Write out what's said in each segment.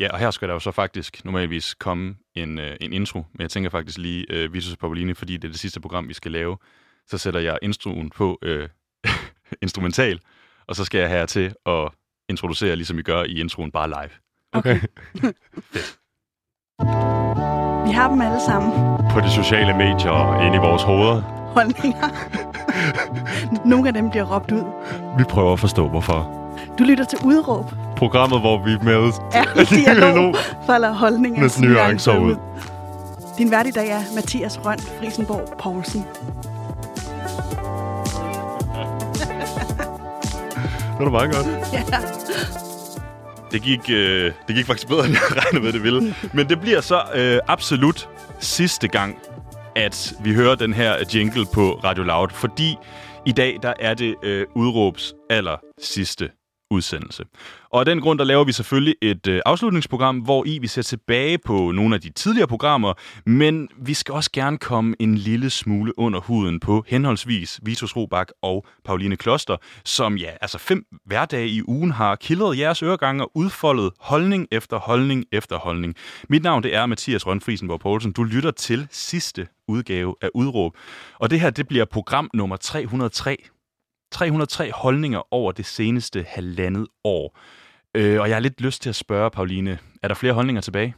Ja, og her skal der jo så faktisk normalvis komme en, øh, en intro, men jeg tænker faktisk lige øh, Vitus Pavolini, fordi det er det sidste program, vi skal lave. Så sætter jeg introen på øh, instrumental, og så skal jeg her til at introducere, ligesom vi gør i introen, bare live. Okay. Vi har dem alle sammen. På de sociale medier inde i vores hoveder. Holdninger. Nogle af dem bliver råbt ud. Vi prøver at forstå, hvorfor. Du lytter til Udråb. Programmet, hvor vi med Ja, dialog folder holdninger nuancer ud. Din vært i dag er Mathias Røn Frisenborg Poulsen. Det var meget godt. Ja. Det gik, øh, det gik faktisk bedre, end jeg regnede med, det ville. Men det bliver så øh, absolut sidste gang, at vi hører den her jingle på Radio Loud, fordi i dag der er det øh, udråbs aller sidste udsendelse. Og af den grund, der laver vi selvfølgelig et øh, afslutningsprogram, hvor i vi ser tilbage på nogle af de tidligere programmer, men vi skal også gerne komme en lille smule under huden på henholdsvis Vitus Robak og Pauline Kloster, som ja, altså fem hverdage i ugen har kildret jeres øregange og udfoldet holdning efter holdning efter holdning. Mit navn det er Mathias Rønfrisenborg Poulsen. Du lytter til sidste udgave af Udråb. Og det her, det bliver program nummer 303 303 holdninger over det seneste halvandet år. Øh, og jeg har lidt lyst til at spørge, Pauline, er der flere holdninger tilbage?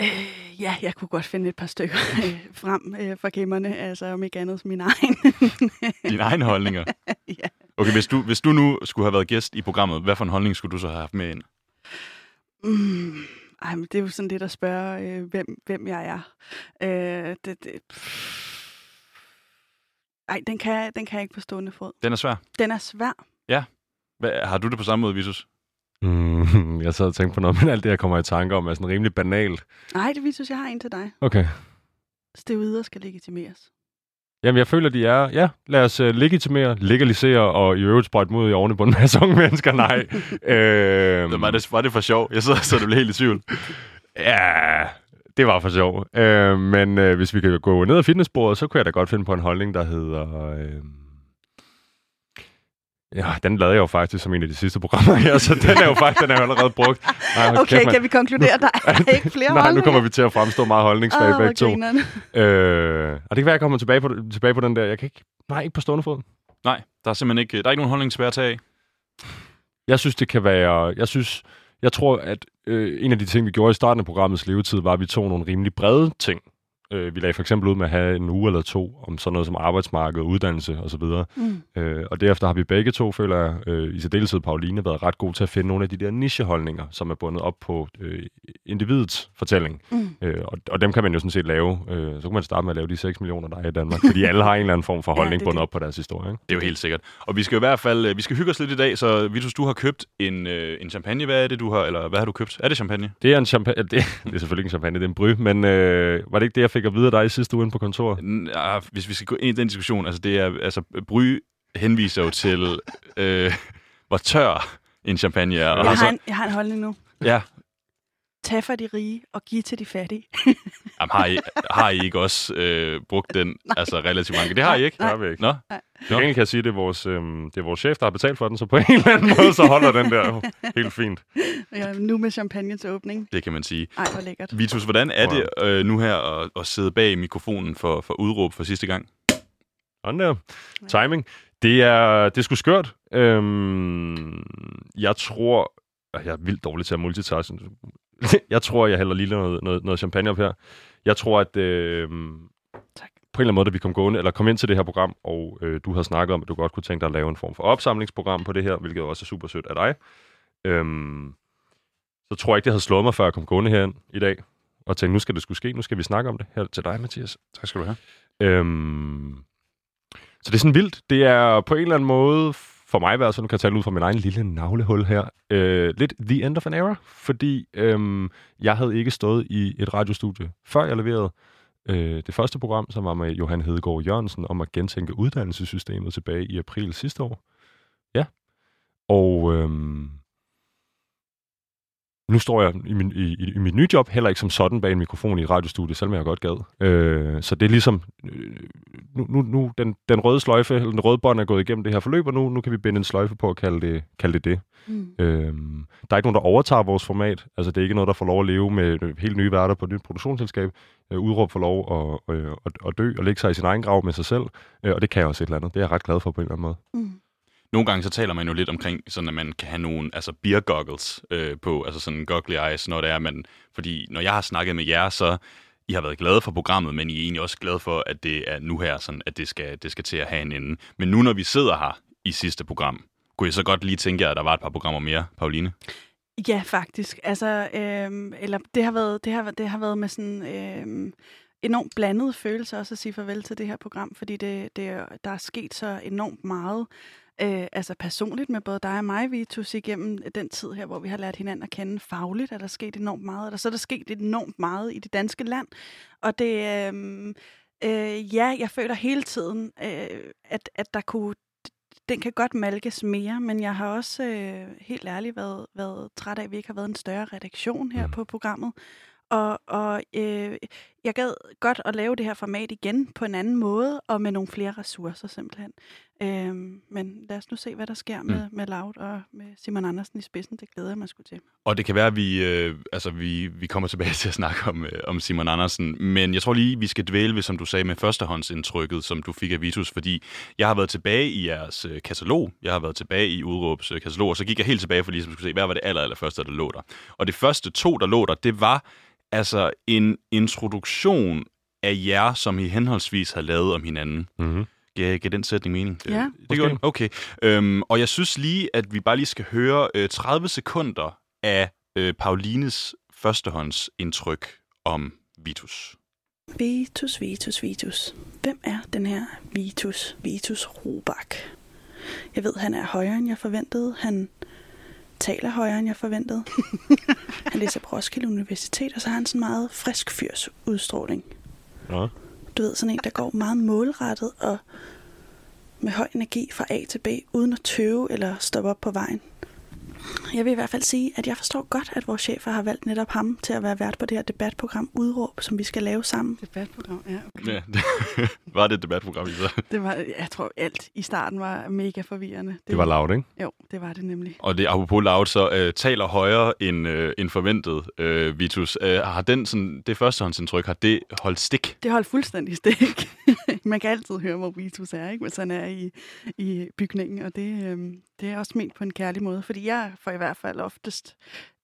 Øh, ja, jeg kunne godt finde et par stykker øh, frem øh, fra gemmerne, altså om ikke andet min egen. Dine egne holdninger? ja. Okay, hvis du, hvis du nu skulle have været gæst i programmet, hvad for en holdning skulle du så have haft med ind? Mm, ej, men det er jo sådan lidt at spørge, øh, hvem, hvem jeg er. Øh, det, det, ej, den kan, jeg- den kan jeg ikke på stående fod. Den er svær. Den er svær. Hvad, har du det på samme måde, Visus? Mm, jeg sad og tænkte på noget, men alt det, jeg kommer i tanke om, er sådan rimelig banalt. Nej, det viser, jeg har en til dig. Okay. Steroider skal legitimeres. Jamen, jeg føler, de er... Ja, lad os uh, legitimere, legalisere og i øvrigt sprøjte mod i ovne på en masse unge mennesker. Nej. øh, Var det, var det for sjov? Jeg sidder så det blev helt i tvivl. Ja, det var for sjov. Øh, men øh, hvis vi kan gå ned ad fitnessbordet, så kunne jeg da godt finde på en holdning, der hedder... Øh, ja, den lavede jeg jo faktisk som en af de sidste programmer her, så den er jo faktisk den er jo allerede brugt. Ej, Okay, kæft, kan vi konkludere, der er ikke flere Nej, nu holdninger? kommer vi til at fremstå meget holdningssvage Åh, begge to. Øh, og det kan være, at jeg kommer tilbage på, tilbage på den der. Jeg kan ikke... Nej, ikke på stående fod. Nej, der er simpelthen ikke, der er ikke nogen holdning tilbage at tage af. Jeg synes, det kan være... Jeg synes... Jeg tror, at øh, en af de ting, vi gjorde i starten af programmets levetid, var, at vi tog nogle rimelig brede ting. Øh, vi lagde for eksempel ud med at have en uge eller to om sådan noget som arbejdsmarked, uddannelse osv. Mm. Øh, og derefter har vi begge to, føler jeg, øh, i særdeleshed Pauline, været ret gode til at finde nogle af de der nicheholdninger, som er bundet op på øh, individets fortælling. Mm. Øh, og, og dem kan man jo sådan set lave. Øh, så kan man starte med at lave de 6 millioner, der er i Danmark. Fordi alle har en eller anden form for Ja, holdning er bundet det. op på deres historie. Ikke? Det er jo helt sikkert. Og vi skal i hvert fald, øh, vi skal hygge os lidt i dag, så Vitus, du har købt en, øh, en champagne. Hvad er det, du har, eller hvad har du købt? Er det champagne? Det er en champagne. Det, det er selvfølgelig ikke en champagne, det er en bry. Men øh, var det ikke det, jeg fik at vide af dig i sidste uge på kontoret? N- ah, Hvis vi skal gå ind i den diskussion, altså det er, altså Bry henviser jo til, øh, hvor tør en champagne er. Og Jeg, har en, jeg har en holdning nu. ja, Tag fra de rige og giv til de fattige. jamen, har, I, har I ikke også øh, brugt den altså relativt mange? Det har I ikke? Det har vi ikke. Nå, Til gengæld kan jeg sige, at det er, vores, øh, det er vores chef, der har betalt for den, så på en eller anden måde, så holder den der helt fint. Ja, nu med champagne til åbning. det kan man sige. Ej, hvor lækkert. Vitus, hvordan er det øh, nu her at, at sidde bag mikrofonen for, for udråb for sidste gang? Sådan der. Timing. Det er, det er sgu skørt. Øhm, jeg tror... Jeg er vildt dårlig til at multitaske. jeg tror, jeg hælder lige noget, noget, noget champagne op her. Jeg tror, at øh, Tak. på en eller anden måde, da vi kom, gående, eller kom ind til det her program, og øh, du havde snakket om, at du godt kunne tænke dig at lave en form for opsamlingsprogram på det her, hvilket også er super sødt af dig. Øhm, så tror jeg ikke, det havde slået mig, før jeg kom gående herind i dag, og tænkte, nu skal det skulle ske, nu skal vi snakke om det her til dig, Mathias. Tak skal du have. Øhm, så det er sådan vildt. Det er på en eller anden måde, for mig i hvert fald, nu kan jeg tale ud fra min egen lille navlehul her, øh, lidt the end of an era, fordi øh, jeg havde ikke stået i et radiostudie, før jeg leverede øh, det første program, som var med Johan Hedegaard Jørgensen, om at gentænke uddannelsessystemet tilbage i april sidste år. Ja. Og Øh, nu står jeg i, min, i, i, mit nye job heller ikke som sådan bag en mikrofon i et radiostudie, selvom jeg godt gad. Øh, så det er ligesom... Øh, nu, nu, nu den, den røde sløjfe, eller den røde bånd er gået igennem det her forløb, og nu, nu kan vi binde en sløjfe på at kalde det kalde det. det. Mm. Øhm, der er ikke nogen, der overtager vores format. Altså, det er ikke noget, der får lov at leve med øh, helt nye værter på et nyt produktionsselskab. Øh, udråb får lov at, øh, at, at dø og lægge sig i sin egen grav med sig selv. Øh, og det kan jeg også et eller andet. Det er jeg ret glad for på en eller anden måde. Mm. Nogle gange så taler man jo lidt omkring, sådan at man kan have nogle altså beer goggles øh, på, altså sådan goggly eyes, når det er, man, fordi når jeg har snakket med jer, så I har været glade for programmet, men I er egentlig også glade for, at det er nu her, sådan, at det skal, det skal til at have en ende. Men nu når vi sidder her i sidste program, kunne I så godt lige tænke jer, at der var et par programmer mere, Pauline? Ja, faktisk. Altså, øhm, eller det har været, det har, det har været med sådan øhm, enormt blandede følelser også at sige farvel til det her program, fordi det, det, der er sket så enormt meget. Øh, altså personligt med både dig og mig, Vitus, igennem den tid her, hvor vi har lært hinanden at kende fagligt, er der sket enormt meget, og så er der sket enormt meget i det danske land. Og det, øhm, øh, ja, jeg føler hele tiden, øh, at, at der kunne, den kan godt malkes mere, men jeg har også øh, helt ærligt været, været træt af, at vi ikke har været en større redaktion her Mm. på programmet. Og, og øh, jeg gad godt at lave det her format igen på en anden måde, og med nogle flere ressourcer simpelthen. Øhm, men lad os nu se, hvad der sker med, med Loud og med Simon Andersen i spidsen. Det glæder jeg mig sgu til. Og det kan være, at vi, øh, altså, vi, vi kommer tilbage til at snakke om, øh, om Simon Andersen. Men jeg tror lige, vi skal dvæle ved, som du sagde, med førstehåndsindtrykket, som du fik af Vitus. Fordi jeg har været tilbage i jeres øh, katalog. Jeg har været tilbage i Udråbs øh, katalog. Og så gik jeg helt tilbage for ligesom at skulle se, hvad var det aller, aller første, der lå der. Og det første to, der lå der, det var altså en introduktion af jer, som I henholdsvis har lavet om hinanden. Mm-hmm. Giver, giver den sætning mening? Det, Ja. det gør den? Okay. Øhm, og jeg synes lige, at vi bare lige skal høre øh, 30 sekunder af øh, Paulines førstehåndsindtryk om Vitus. Vitus, Vitus, Vitus. Hvem er den her Vitus, Vitus Robak? Jeg ved, han er højere, end jeg forventede. Han taler højere, end jeg forventede. han læser på Roskilde Universitet, og så har han sådan en meget frisk fyrs udstråling. Ja. Du ved, sådan en, der går meget målrettet og med høj energi fra A til B, uden at tøve eller stoppe op på vejen. Jeg vil i hvert fald sige, at jeg forstår godt, at vores chefer har valgt netop ham til at være vært på det her debatprogram Udråb, som vi skal lave sammen. Debatprogram, ja. Okay. Ja, det, var det et debatprogram, I så? Det var, jeg tror, alt i starten var mega forvirrende. Det, Det var lavt, ikke? Jo, det var det nemlig. Og det apropos loud, så øh, taler højere end, øh, end forventet, øh, Vitus. Øh, har den sådan, det førstehåndsindtryk, har det holdt stik? Det holdt fuldstændig stik. Man kan altid høre, hvor Vitus er, ikke? hvis han er i, i bygningen, og det, øhm, det er også ment på en kærlig måde, fordi jeg får i hvert fald oftest,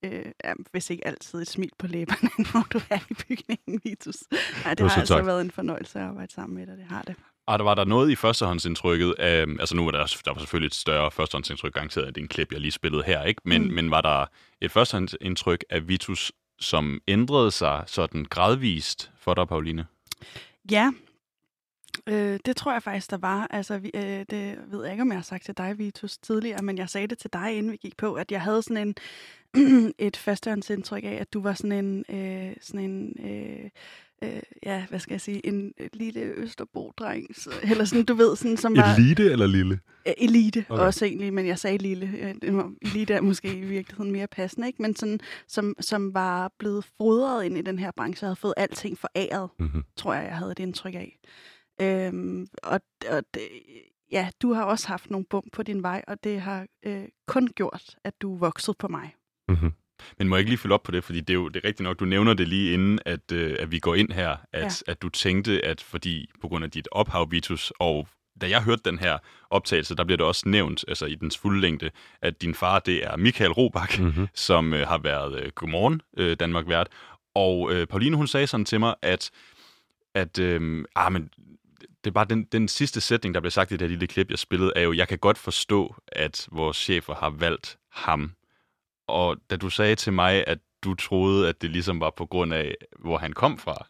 øh, ja, hvis ikke altid, et smil på læberne, når du er i bygningen, Vitus. Ja, det har så altså tak. været en fornøjelse at arbejde sammen med dig, det har det. Og der var der noget i førstehåndsindtrykket, øh, altså nu var der, der var selvfølgelig et større førstehåndsindtryk, garanteret af det er en klip, jeg lige spillede her, ikke? Men, mm. men var der et førstehåndsindtryk af Vitus, som ændrede sig sådan gradvist for dig, Pauline? Ja, øh, det tror jeg faktisk, der var. Altså, vi, øh, det ved jeg ikke, om jeg har sagt til dig, Vitus, tidligere, men jeg sagde det til dig, inden vi gik på, at jeg havde sådan en, et førstehåndsindtryk af, at du var sådan en, øh, sådan en øh, øh, ja, hvad skal jeg sige, en lille Østerbro-dreng, så- eller sådan, du ved, sådan, som var... Elite eller lille? Øh, Elite Okay. også egentlig, men jeg sagde lille. Elite er måske i virkeligheden mere passende, ikke? Men sådan, som, som var blevet fodret ind i den her branche, og havde fået alting foræret, Mm-hmm. tror jeg, jeg havde et indtryk af. Øhm, og og det, ja, du har også haft nogle bump på din vej, og det har øh, kun gjort, at du er vokset på mig. Mm-hmm. Men må jeg ikke lige følge op på det, fordi det er jo det er rigtigt nok, du nævner det lige inden, at, øh, at vi går ind her, at, Ja. at du tænkte, at fordi på grund af dit ophav, Vitus, og da jeg hørte den her optagelse, der bliver det også nævnt, altså i dens fulde længde, at din far, det er Michael Robach, Mm-hmm. som øh, har været øh, Godmorgen øh, Danmark vært. Og øh, Pauline, hun sagde sådan til mig, at, at øh, ah, men det er bare den, den sidste sætning, der blev sagt i det her lille klip, jeg spillede, er jo, jeg kan godt forstå, at vores chefer har valgt ham. Og da du sagde til mig, at du troede, at det ligesom var på grund af, hvor han kom fra,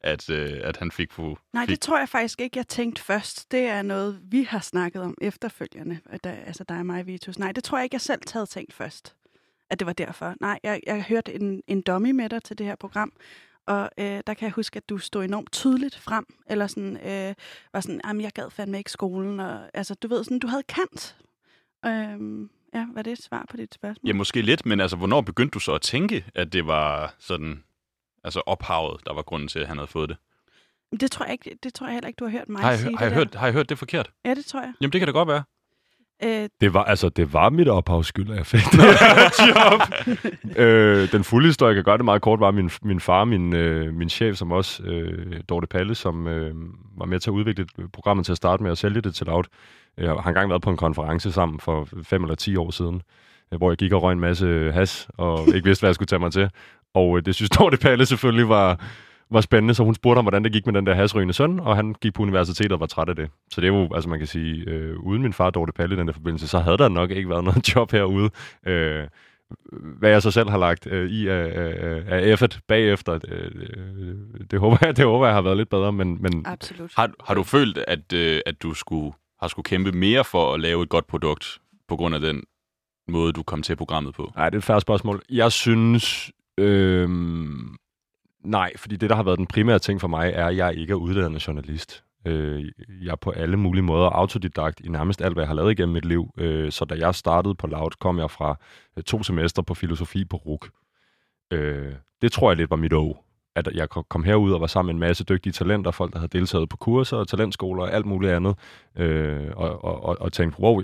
at, øh, at han fik på... Nej, det tror jeg faktisk ikke, jeg tænkte først. Det er noget, vi har snakket om efterfølgende, der, altså dig og mig, Vitus. Nej, det tror jeg ikke, jeg selv havde tænkt først, at det var derfor. Nej, jeg, jeg hørte en, en dummy med dig til det her program, og øh, der kan jeg huske, at du stod enormt tydeligt frem, eller sådan, øh, var sådan, jamen jeg gad fandme ikke skolen, og altså, du ved, sådan, du havde kant. Øhm, ja, var det et svar på dit spørgsmål? Ja, måske lidt, men altså, hvornår begyndte du så at tænke, at det var sådan, altså ophavet, der var grunden til, at han havde fået det? Det tror jeg ikke, det tror jeg heller ikke, du har hørt mig Har jeg, sige. har, jeg hørt, har jeg hørt det forkert? Der. Ja, det tror jeg. Jamen, det kan det godt være. Øh, Det var, altså, det var mit ophavsskyld, at jeg fik det job. øh, den fulde historie, jeg kan gøre det meget kort, var min, min far, min, øh, min chef, som også, øh, Dorte Palle, som øh, var med til at udvikle programmet til at starte med at sælge det til Loud. Jeg har engang været på en konference sammen for fem eller ti år siden, øh, hvor jeg gik og røg en masse has, og ikke vidste, hvad jeg skulle tage mig til. Og øh, det synes Dorte Palle selvfølgelig var, var spændende, så hun spurgte ham, hvordan det gik med den der hasrygende søn, og han gik på universitetet og var træt af det. Så det er jo, altså man kan sige, øh, uden min far, Dorte Palle, i den der forbindelse, så havde der nok ikke været noget job herude. Øh, hvad jeg så selv har lagt øh, i af, af, af effort bagefter, øh, øh, det, håber jeg, det håber jeg har været lidt bedre, men, men absolut. Har, har du følt, at, øh, at du skulle, har skulle kæmpe mere for at lave et godt produkt, på grund af den måde, du kom til programmet på? Nej, det er et færre spørgsmål. Jeg synes... Øh, nej, fordi det, der har været den primære ting for mig, er, at jeg ikke er uddannet journalist. Øh, jeg er på alle mulige måder autodidakt i nærmest alt, hvad jeg har lavet igennem mit liv. Øh, så da jeg startede på Loud, kom jeg fra øh, to semester på filosofi på RUK. Øh, det tror jeg lidt var mit år at jeg kom herud og var sammen med en masse dygtige talenter, folk, der havde deltaget på kurser og talentskoler og alt muligt andet, øh, og, og, og, og tænkte, wow,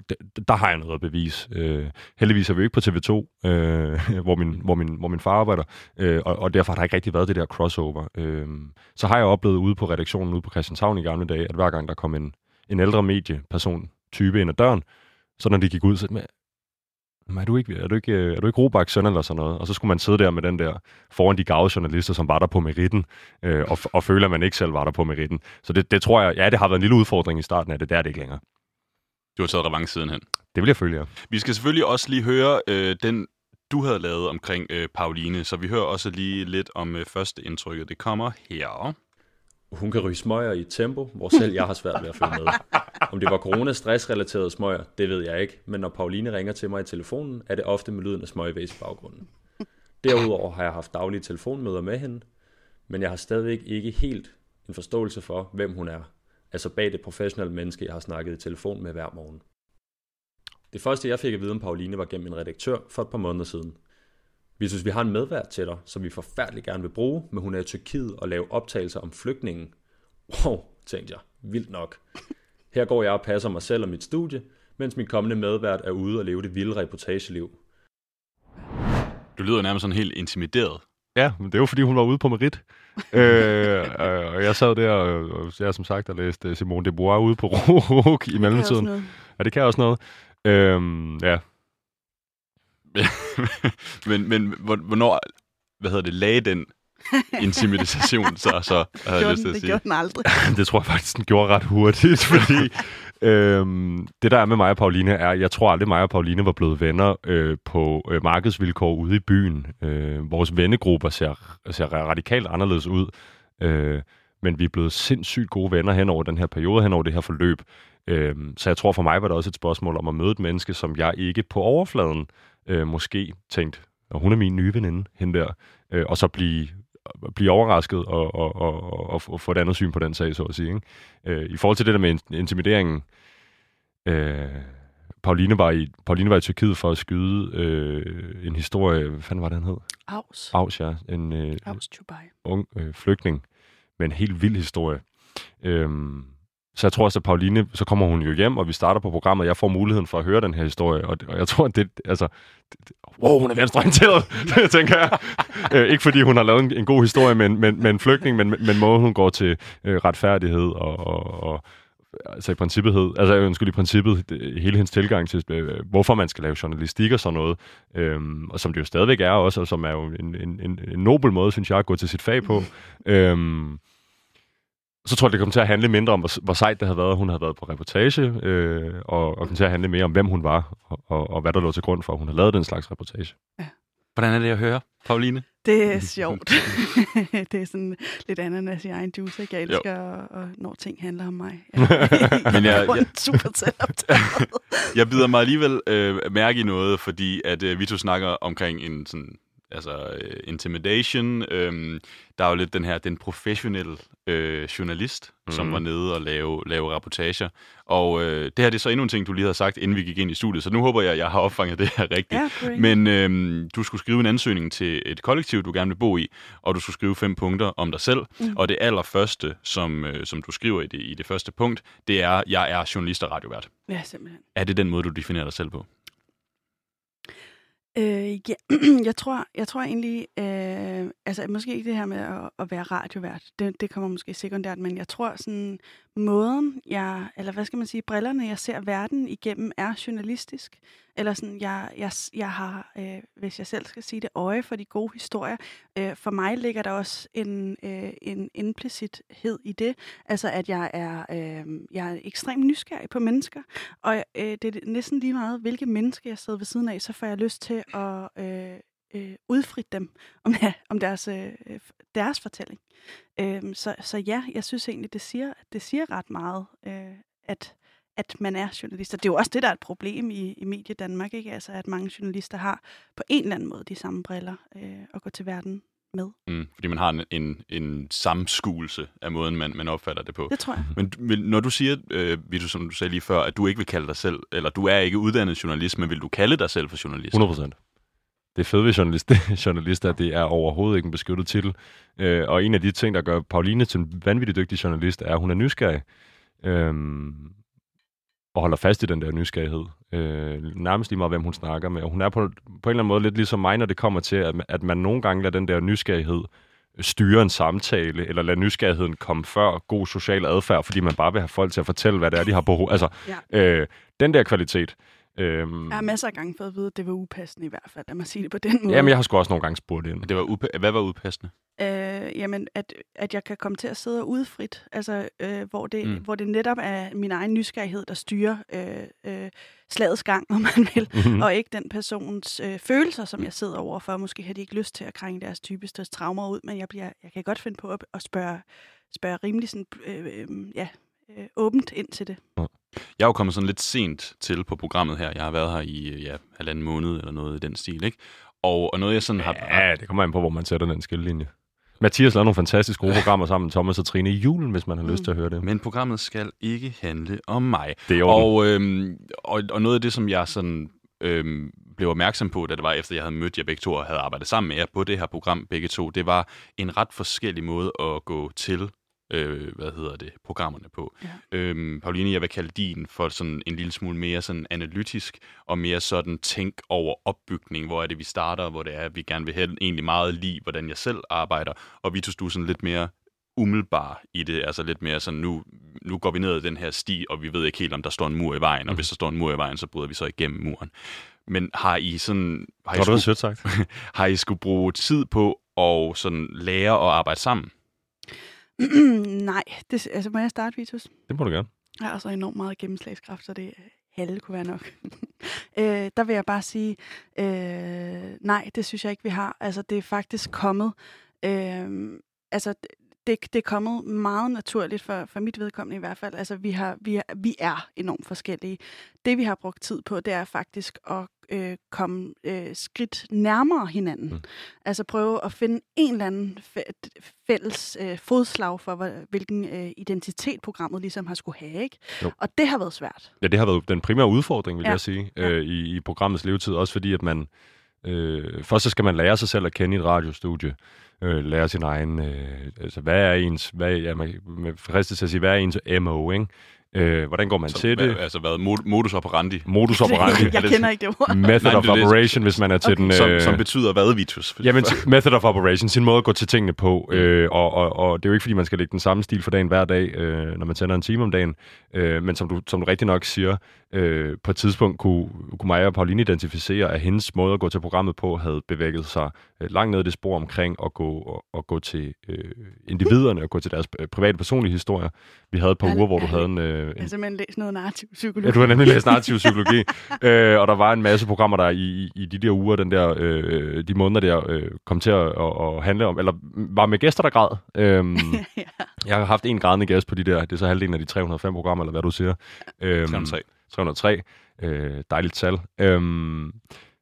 der har jeg noget at bevise. Øh, heldigvis er vi ikke på TV2, øh, hvor, min, hvor, min, hvor min far arbejder, øh, og, og derfor har der ikke rigtig været det der crossover. Øh, så har jeg oplevet ude på redaktionen, ude på Christianshavn i gamle dage, at hver gang der kom en, en ældre medieperson type ind ad døren, så når de gik ud, så med, er du ikke, er du ikke, er du ikke Robaks søn eller sådan noget? Og så skulle man sidde der med den der foran de gave journalister, som var der på meritten, øh, og, og føle, at man ikke selv var der på meritten. Så det, det tror jeg, ja, det har været en lille udfordring i starten af det, der er det ikke længere. Du har taget revanche sidenhen. Det vil jeg følge, ja. Vi skal selvfølgelig også lige høre øh, den, du havde lavet omkring øh, Pauline, så vi hører også lige lidt om øh, første indtrykket. Det kommer her. Hun kan ryge smøger i et tempo, hvor selv jeg har svært ved at følge med. Om det var corona-stressrelaterede smøger, det ved jeg ikke, men når Pauline ringer til mig i telefonen, er det ofte med lyden af smøgvæs i baggrunden. Derudover har jeg haft daglige telefonmøder med hende, men jeg har stadigvæk ikke helt en forståelse for, hvem hun er. Altså bag det professionelle menneske, jeg har snakket i telefon med hver morgen. Det første, jeg fik at vide om Pauline, var gennem en redaktør for et par måneder siden. Vi synes, vi har en medvært til dig, som vi forfærdeligt gerne vil bruge, men hun er i Tyrkiet og lave optagelser om flygtningen. Wow, tænkte jeg. Vildt nok. Her går jeg og passer mig selv og mit studie, mens min kommende medvært er ude og leve det vilde reportageliv. Du lyder nærmest sådan helt intimideret. Ja, men det er jo fordi, hun var ude på merit. øh, og jeg sad der, og, jeg som sagt, og læste Simone de Beauvoir ude på RUG i mellemtiden. Det ja, det kan også noget. Øhm, ja. men, men hvornår, hvad hedder det, lagde den intimidation, så, så har jeg lyst til at sige. Det gjorde den aldrig. det tror jeg faktisk, den gjorde ret hurtigt, fordi øhm, det der er med mig og Pauline er, jeg tror aldrig mig og Pauline var blevet venner øh, på øh, markedsvilkår ude i byen. Øh, vores vennegrupper ser, ser radikalt anderledes ud, øh, men vi er blevet sindssygt gode venner hen over den her periode, hen over det her forløb. Øh, så jeg tror for mig var det også et spørgsmål om at møde et menneske, som jeg ikke på overfladen øh, måske tænkt, og hun er min nye veninde, hende der, øh, og så blive blive overrasket og, og, og, og, og få et andet syn på den sag, så at sige. Ikke? Øh, I forhold til det der med intimideringen, øh, Pauline, var i, Pauline var i Tyrkiet for at skyde øh, en historie, hvad fanden var det, han hed? Aus. Aus, ja. En øh, Aus Chubai. ung øh, flygtning med en helt vild historie. Øh, så jeg tror også, at Pauline, så kommer hun jo hjem, og vi starter på programmet, og jeg får muligheden for at høre den her historie, og, og jeg tror, at det, altså, det, wow, hun er venstreorienteret, tænker jeg. øh, ikke fordi hun har lavet en, en god historie med, med, med en flygtning, men, men måden hun går til øh, retfærdighed og, og, og altså i princippet, hed, altså jeg ønsker i princippet, hele hendes tilgang til, øh, hvorfor man skal lave journalistik og sådan noget, øhm, og som det jo stadigvæk er også, og som er jo en, en, en, en nobel måde, synes jeg, at gå til sit fag på. Øhm, så tror jeg, det kom til at handle mindre om, hvor, hvor sejt det havde været, hun havde været på reportage, øh, og, og kom til at handle mere om, hvem hun var, og, og, og hvad der lå til grund for, at hun havde lavet den slags reportage. Ja. Hvordan er det at høre, Pauline? Det er sjovt. det er sådan lidt ananas i egen juice, ikke? Jeg elsker, og, og, når ting handler om mig. Ja. Men jeg, jeg, super jeg bider mig alligevel øh, mærke i noget, fordi at øh, vi to snakker omkring en sådan altså øh, intimidation. Øhm, der er jo lidt den her, den professionelle øh, journalist, mm. som Mhm. var nede og lave, lave rapportager. Og øh, det her det er så endnu en ting, du lige havde sagt, inden vi gik ind i studiet, så nu håber jeg, at jeg har opfanget det her rigtigt. Ja, great. Men øhm, du skulle skrive en ansøgning til et kollektiv, du gerne vil bo i, og du skulle skrive fem punkter om dig selv. Mm. Og det allerførste, som, øh, som du skriver i det, i det første punkt, det er, jeg er journalist og radiovært. Ja, simpelthen. Er det den måde, du definerer dig selv på? Øh, ja, jeg tror, jeg tror egentlig, øh, altså måske ikke det her med at, at være radiovært, det, det kommer måske sekundært, men jeg tror sådan, måden jeg, eller hvad skal man sige, brillerne jeg ser verden igennem er journalistisk. Eller sådan, jeg, jeg, jeg har, øh, hvis jeg selv skal sige det, øje for de gode historier. Øh, for mig ligger der også en, øh, en implicithed i det, altså at jeg er, øh, jeg er ekstremt nysgerrig på mennesker, og øh, det er næsten lige meget, hvilke mennesker jeg sidder ved siden af, så får jeg lyst til at øh, øh, udfritte dem om, om deres, øh, deres fortælling. Øh, så, så ja, jeg synes egentlig, det siger, det siger ret meget, øh, at, at man er journalist. Og det er jo også det, der er et problem i, i Medie Danmark, ikke? Altså, at mange journalister har på en eller anden måde de samme briller øh, at gå til verden med. Mm, fordi man har en, en, en samskuelse af måden, man, man opfatter det på. Det tror jeg. Men du- når du siger, øh, Vito, som du sagde lige før, at du ikke vil kalde dig selv, eller du er ikke uddannet journalist, men vil du kalde dig selv for journalist? 100 procent. Det fede ved journalist, journalist er, at det er overhovedet ikke en beskyttet titel. Øh, og en af de ting, der gør Pauline til en vanvittig dygtig journalist, er, at hun er nysgerrig. Øhm, og holder fast i den der nysgerrighed. Øh, nærmest lige meget, hvem hun snakker med. Og hun er på, på en eller anden måde lidt ligesom mig, når det kommer til, at, at man nogle gange lader den der nysgerrighed styre en samtale, eller lade nysgerrigheden komme før god social adfærd, fordi man bare vil have folk til at fortælle, hvad det er, de har på Altså, Ja. øh, den der kvalitet. Øhm, Jeg har masser af gange fået at vide, at det var upassende i hvert fald. Lad mig sige det på den måde. Jamen, jeg har sgu også nogle gange spurgt ind. Det var upa- hvad var udpassende? Øh, jamen, at, at jeg kan komme til at sidde og udfrit, altså, øh, hvor, det, Mm. hvor det netop er min egen nysgerrighed, der styrer øh, øh, slagets gang, om man vil, Mhm. og ikke den persons øh, følelser, som jeg sidder overfor. Måske har de ikke lyst til at krænge deres typiske traumer ud, men jeg, bliver, jeg kan godt finde på at, at spørge, spørge rimelig sådan, øh, øh, ja, øh, åbent ind til det. Jeg er jo kommet sådan lidt sent til på programmet her. Jeg har været her i øh, ja, halvanden måned eller noget i den stil, ikke? Og, og noget, jeg sådan har... Ja, det kommer an på, hvor man sætter den skillelinje. Mathias lavede nogle fantastisk gode programmer sammen med Thomas og Trine i julen, hvis man har lyst til at høre det. Men programmet skal ikke handle om mig. Det er. Og, øhm, og, og noget af det, som jeg sådan, øhm, blev opmærksom på, da det var efter, jeg havde mødt jer begge to og havde arbejdet sammen med jer på det her program begge to, det var en ret forskellig måde at gå til øh, hvad hedder det, programmerne på. Ja. Øhm, Pauline, jeg vil kalde din for sådan en lille smule mere sådan analytisk, og mere sådan tænk over opbygning, hvor er det, vi starter, og hvor det er, vi gerne vil have egentlig meget lige, hvordan jeg selv arbejder, og Vitus, du er sådan lidt mere umiddelbar i det, altså lidt mere sådan, nu, nu går vi ned ad den her sti, og vi ved ikke helt, om der står en mur i vejen, og hvis der står en mur i vejen, så bryder vi så igennem muren. Men har I sådan... Har I, skulle, sødt sagt? har I skulle bruge tid på at sådan lære at arbejde sammen? Nej, det, altså må jeg starte, Vitus? Det må du gerne. Jeg har så enormt meget gennemslagskraft, så det halve kunne være nok. øh, der vil jeg bare sige, øh, nej, det synes jeg ikke, vi har. Altså, det er faktisk kommet, øh, altså, det, det er kommet meget naturligt for, for mit vedkommende i hvert fald. Altså, vi, har, vi, er, vi er enormt forskellige. Det, vi har brugt tid på, det er faktisk at øh, komme øh, skridt nærmere hinanden. Mm. Altså prøve at finde en eller anden fæ- fælles øh, fodslag for, hvilken øh, identitet programmet ligesom har skulle have. Ikke? Jo. Og det har været svært. Ja, det har været den primære udfordring, vil Ja. jeg sige, Ja. øh, i, i programmets levetid. Også fordi, at man... Øh, først så skal man lære sig selv at kende i et radiostudie. Øh, lære sin egen... Øh, altså, hvad er ens... Hvad, ja, man, man fristes til at sige, hvad er ens MO, ikke? Øh, hvordan går man Så, til det? hvad, altså hvad, mod- modus operandi? Modus operandi. jeg kender ikke det ord. Method Nej, of det er det. operation, hvis man er til Okay. den... Som, øh, som betyder hvad, Vitus? Jamen, method of operation, sin måde at gå til tingene på. Øh, og, og, og det er jo ikke, fordi man skal lægge den samme stil for dagen hver dag, øh, når man sender en time om dagen. Øh, men som du, som du rigtig nok siger, øh, på et tidspunkt kunne, kunne mig og Pauline identificere, at hendes måde at gå til programmet på havde bevæget sig øh, langt ned i det spor omkring at gå, og, og gå til øh, individerne og gå til deres øh, private personlige historier. Vi havde et par uger, hvor du havde en... Øh, Jeg en har simpelthen læst noget narrativ psykologi. Ja, du har nemlig læst narrativ psykologi, øh, og der var en masse programmer, der i, i, i de der uger, den der, øh, de måneder der, øh, kom til at, at, at handle om, eller var med gæster, der græd. Øhm, ja. jeg har haft en grædende gæst på de der, det er så halvdelen af de 305 programmer, eller hvad du siger. Øhm, 303. 303. Øh, dejligt tal. Øhm,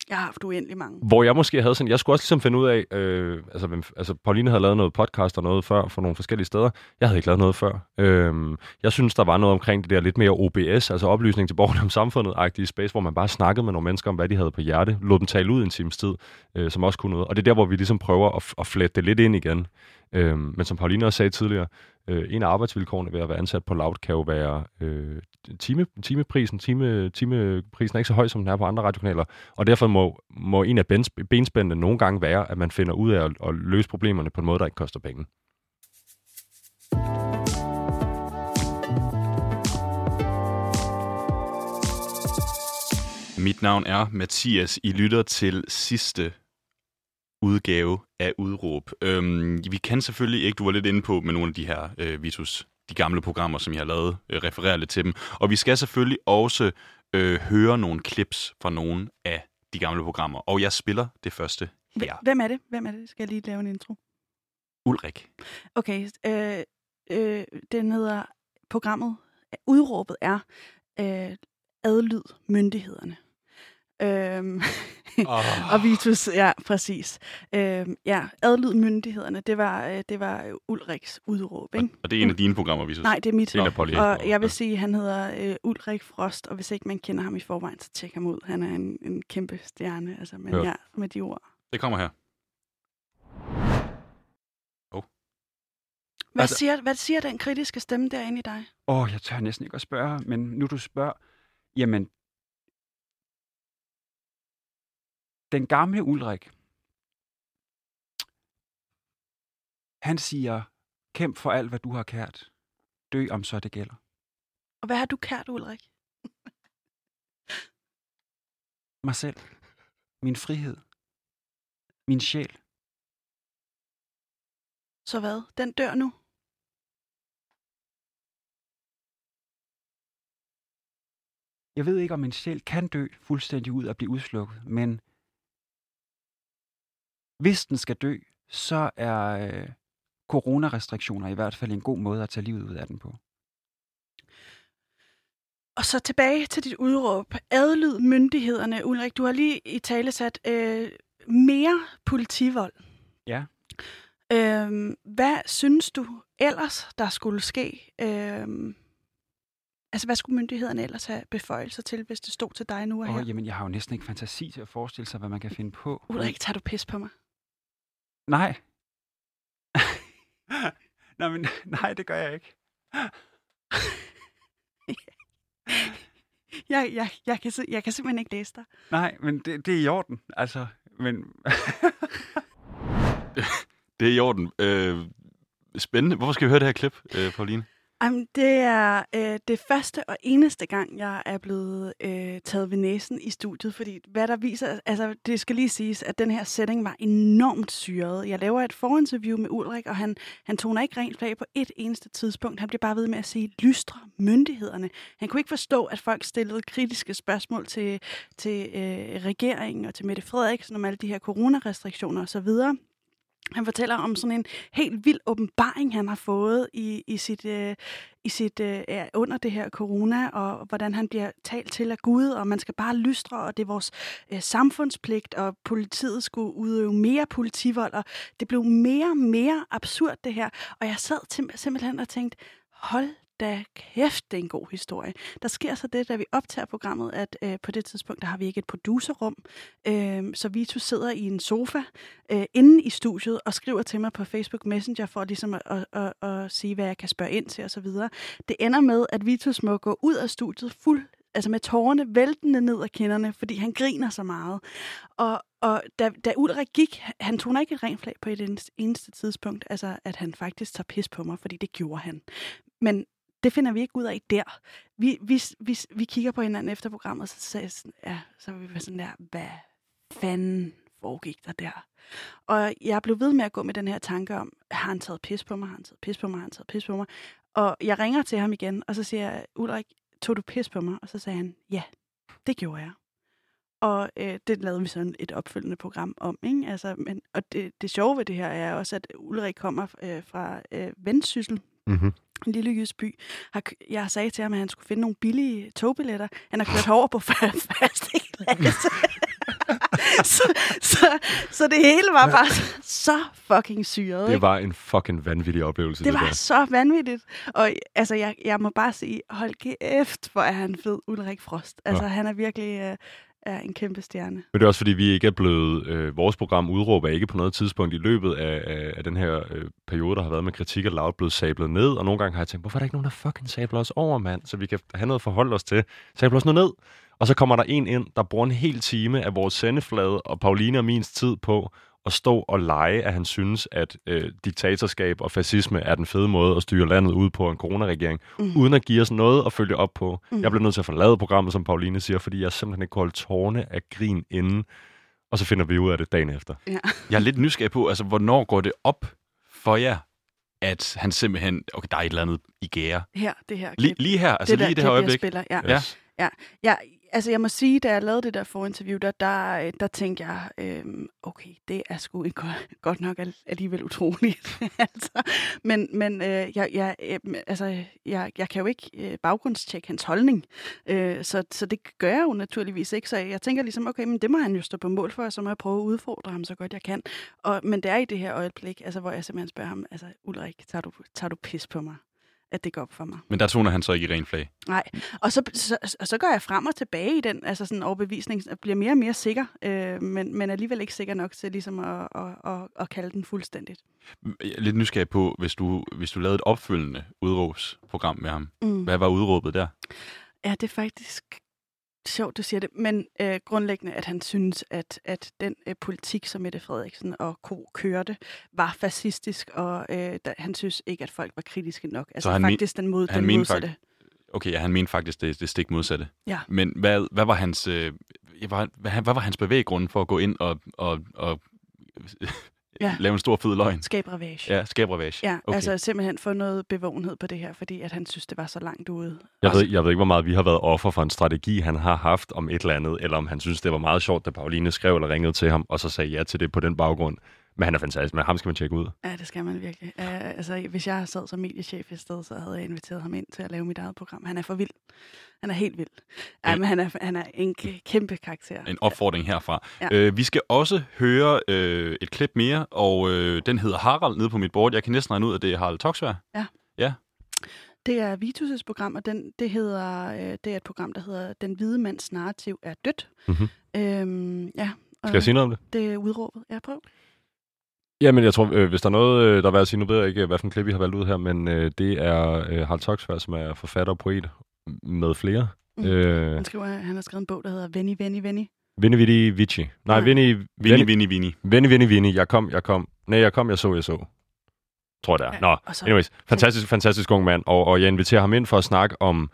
jeg har haft uendelig mange. Hvor jeg måske havde sådan, jeg skulle også ligesom finde ud af, øh, altså, hvem, altså Pauline havde lavet noget podcast og noget før for nogle forskellige steder. Jeg havde ikke lavet noget før. Øh, jeg synes, der var noget omkring det der lidt mere OBS, altså oplysning til borgerne om samfundet-agtige space, hvor man bare snakkede med nogle mennesker om, hvad de havde på hjerte, lod dem tale ud en times tid, øh, som også kunne noget. Og det er der, hvor vi ligesom prøver at, at flette det lidt ind igen. Øh, men som Pauline også sagde tidligere, øh, en af arbejdsvilkårene ved at være ansat på Loud kan jo være øh, time, timeprisen. Time, timeprisen er ikke så høj, som den er på andre radiokanaler, og derfor må, må en af benspændene nogle gange være, at man finder ud af at, at løse problemerne på en måde, der ikke koster penge. Mit navn er Mathias. I lytter til sidste udgave af Udråb. Øhm, vi kan selvfølgelig ikke, du var lidt inde på med nogle af de her øh, Vitus, de gamle programmer, som jeg har lavet, øh, referere lidt til dem. Og vi skal selvfølgelig også øh, høre nogle clips fra nogle af de gamle programmer. Og jeg spiller det første her. Hvem er det? Hvem er det? Skal jeg lige lave en intro? Ulrik. Okay, øh, øh, den hedder, programmet, udråbet er øh, adlyd myndighederne. Øhm, oh. og Vitus, ja, præcis. Øhm, ja, adlyd myndighederne, det var, øh, det var Ulriks udråb, ikke? Og, og det er en af dine programmer, Vitus? Nej, det er mit. Det er og jeg vil sige, at han hedder øh, Ulrik Frost, og hvis ikke man kender ham i forvejen, så tjek ham ud. Han er en, en kæmpe stjerne, altså, men ja, med de ord. Det kommer her. Oh. Hvad, altså, siger, hvad siger den kritiske stemme derinde i dig? Åh, oh, jeg tør næsten ikke at spørge, men nu du spørger, jamen, den gamle Ulrik, han siger, kæmp for alt, hvad du har kært. Dø, om så det gælder. Og hvad har du kært, Ulrik? Mig selv. Min frihed. Min sjæl. Så hvad? Den dør nu? Jeg ved ikke, om min sjæl kan dø fuldstændig ud og blive udslukket, men hvis den skal dø, så er øh, coronarestriktioner i hvert fald en god måde at tage livet ud af den på. Og så tilbage til dit udråb. Adlyd myndighederne. Ulrik, du har lige i tale sat øh, mere politivold. Ja. Øh, hvad synes du ellers, der skulle ske? Øh, altså, hvad skulle myndighederne ellers have beføjelser til, hvis det stod til dig nu og oh, her? Jamen, jeg har jo næsten ikke fantasi til at forestille sig, hvad man kan finde på. Ulrik, tager du pis på mig? Nej. nej, men, nej, det gør jeg ikke. jeg, jeg, jeg, kan, jeg kan simpelthen ikke læse dig. Nej, men det, det er i orden. Altså, men... det er i orden. Øh, spændende. Hvorfor skal vi høre det her klip, øh, Pauline? Jamen, det er øh, det første og eneste gang, jeg er blevet øh, taget ved næsen i studiet, fordi hvad der viser, altså det skal lige siges, at den her setting var enormt syret. Jeg laver et forinterview med Ulrik, og han, han toner ikke rent flag på et eneste tidspunkt. Han bliver bare ved med at sige, lystre myndighederne. Han kunne ikke forstå, at folk stillede kritiske spørgsmål til, til øh, regeringen og til Mette Frederiksen om alle de her coronarestriktioner osv., han fortæller om sådan en helt vild åbenbaring, han har fået i, i sit, øh, i sit øh, under det her corona, og hvordan han bliver talt til af Gud, og man skal bare lystre, og det er vores øh, samfundspligt, og politiet skulle udøve mere politivold, og det blev mere og mere absurd det her. Og jeg sad til, simpelthen og tænkte, hold da kæft, det er en god historie. Der sker så det, da vi optager programmet, at øh, på det tidspunkt, der har vi ikke et producerrum, øh, så Vitus sidder i en sofa øh, inde i studiet og skriver til mig på Facebook Messenger for ligesom at, at, at, at sige, hvad jeg kan spørge ind til osv. Det ender med, at Vitus må gå ud af studiet fuld altså med tårerne væltende ned ad kinderne, fordi han griner så meget. Og, og da, da Ulrik gik, han tog ikke et rent flag på et eneste, eneste tidspunkt, altså at han faktisk tager pis på mig, fordi det gjorde han. Men det finder vi ikke ud af der. Vi, vi, vi, vi kigger på hinanden efter programmet, så, så, ja, så vi var sådan der, hvad fanden foregik der der? Og jeg blev ved med at gå med den her tanke om, har han taget pis på mig, har han taget pis på mig, har han taget pis på mig? Og jeg ringer til ham igen, og så siger jeg, Ulrik, tog du pis på mig? Og så sagde han, ja, det gjorde jeg. Og øh, det lavede vi sådan et opfølgende program om. Ikke? Altså, men, og det, det sjove ved det her er også, at Ulrik kommer øh, fra øh, Vendsyssel, mm-hmm en lille jysby. Jeg sagde til ham, at han skulle finde nogle billige togbilletter. Han har kørt over på første klasse. så, så, så det hele var bare så fucking syret. Det ikke? var en fucking vanvittig oplevelse, det det var der. så vanvittigt. Og altså, jeg, jeg må bare sige, hold kæft, hvor er han fed, Ulrik Frost. Altså, Ja. han er virkelig øh, er en kæmpe stjerne. Men det er også fordi, vi ikke er blevet... Øh, vores program udråb er ikke på noget tidspunkt i løbet af, af, af den her øh, periode, der har været med kritik og Loud, blevet sablet ned. Og nogle gange har jeg tænkt, hvorfor er der ikke nogen, der fucking sabler os over, mand? Så vi kan have noget at forholde os til. Sabler os nu ned. Og så kommer der en ind, der bruger en hel time af vores sendeflade og Pauline og min tid på at stå og lege, at han synes, at øh, diktatorskab og fascisme er den fede måde at styre landet ud på en coronaregering, mm. uden at give os noget at følge op på. Mm. Jeg blev nødt til at forlade programmet, som Pauline siger, fordi jeg simpelthen ikke kunne holde tårne af grin inden. Og så finder vi ud af det dagen efter. Ja. Jeg er lidt nysgerrig på, altså, hvornår går det op for jer, at han simpelthen... Okay, der er et eller andet i gære. Her, det her Lige, klip. lige her, altså det lige i det klip, her jeg øjeblik. spiller, ja. Ja. Ja, jeg, altså jeg må sige, da jeg lavede det der forinterview, der, der, øh, der tænkte jeg, øhm, okay, det er sgu ikke godt, godt nok alligevel utroligt. altså, men men øh, jeg, jeg, øh, altså, jeg, jeg kan jo ikke øh, baggrundstjekke hans holdning, øh, så, så det gør jeg jo naturligvis ikke. Så jeg tænker ligesom, okay, men det må han jo stå på mål for, og så må jeg prøve at udfordre ham så godt jeg kan. Og, men det er i det her øjeblik, altså, hvor jeg simpelthen spørger ham, altså Ulrik, tager du, tager du pis på mig? At det går op for mig. Men der toner han så ikke i ren flag. Nej, og så, så, og så går jeg frem og tilbage i den altså sådan overbevisning, og bliver mere og mere sikker, øh, men, men alligevel ikke sikker nok til ligesom at, at, at, at kalde den fuldstændigt. Lidt nysgerrig på, hvis du, hvis du lavede et opfølgende udråbsprogram med ham. Mm. Hvad var udråbet der? Ja, det er faktisk sjovt, du siger det, men øh, grundlæggende, at han synes, at, at den øh, politik, som Mette Frederiksen og Co. kørte, var fascistisk, og øh, da, han synes ikke, at folk var kritiske nok. Altså han men- faktisk den, mod, han den mente modsatte. Okay, ja, han mente faktisk det, det stik modsatte. Ja. Men hvad, hvad var hans øh, hvad, hvad, hvad var hans bevæggrund for at gå ind og, og, og Ja. lave en stor fed løgn? Skab ravage. Ja, skabe ravage. Ja, okay. altså simpelthen få noget bevågenhed på det her, fordi at han synes, det var så langt ude. Jeg ved, jeg ved ikke, hvor meget vi har været offer for en strategi, han har haft om et eller andet, eller om han synes, det var meget sjovt, da Pauline skrev eller ringede til ham, og så sagde ja til det på den baggrund. Men han er fantastisk, men ham skal man tjekke ud. Ja, det skal man virkelig. Uh, altså, hvis jeg sad som mediechef et sted, så havde jeg inviteret ham ind til at lave mit eget program. Han er for vild. Han er helt vild. Ja, Ja. men han er, han er en kæmpe karakter. En opfordring herfra. Ja. Øh, vi skal også høre øh, et klip mere, og øh, den hedder Harald nede på mit board. Jeg kan næsten regne ud, at det er Harald Toksvær. Det er Vitus' program, og den, det, hedder, øh, det er et program, der hedder Den hvide mands narrativ er dødt. Mhm. Øhm, ja, Skal jeg sige noget om det? det er udråbet. Ja, prøv. Jamen, jeg tror, øh, hvis der er noget, øh, der er værd at sige, nu ved jeg ikke, hvad for en klip vi har valgt ud her, men øh, det er øh, Harald Toksvær, som er forfatter og poet med flere. Mm. Øh, Han skriver, han har skrevet en bog, der hedder Venni, Venni, Venni. Vinni Vitti Vici. Nej. Vinni, Vini, Vinni, Vini, Vini. Vinni, Vinni, Vinni. Jeg kom, jeg kom. Nej, jeg kom, jeg så, jeg så. Tror jeg, det er. Ja, Nå, anyways. Fantastisk, fantastisk ung mand. Og, og jeg inviterer ham ind for at snakke om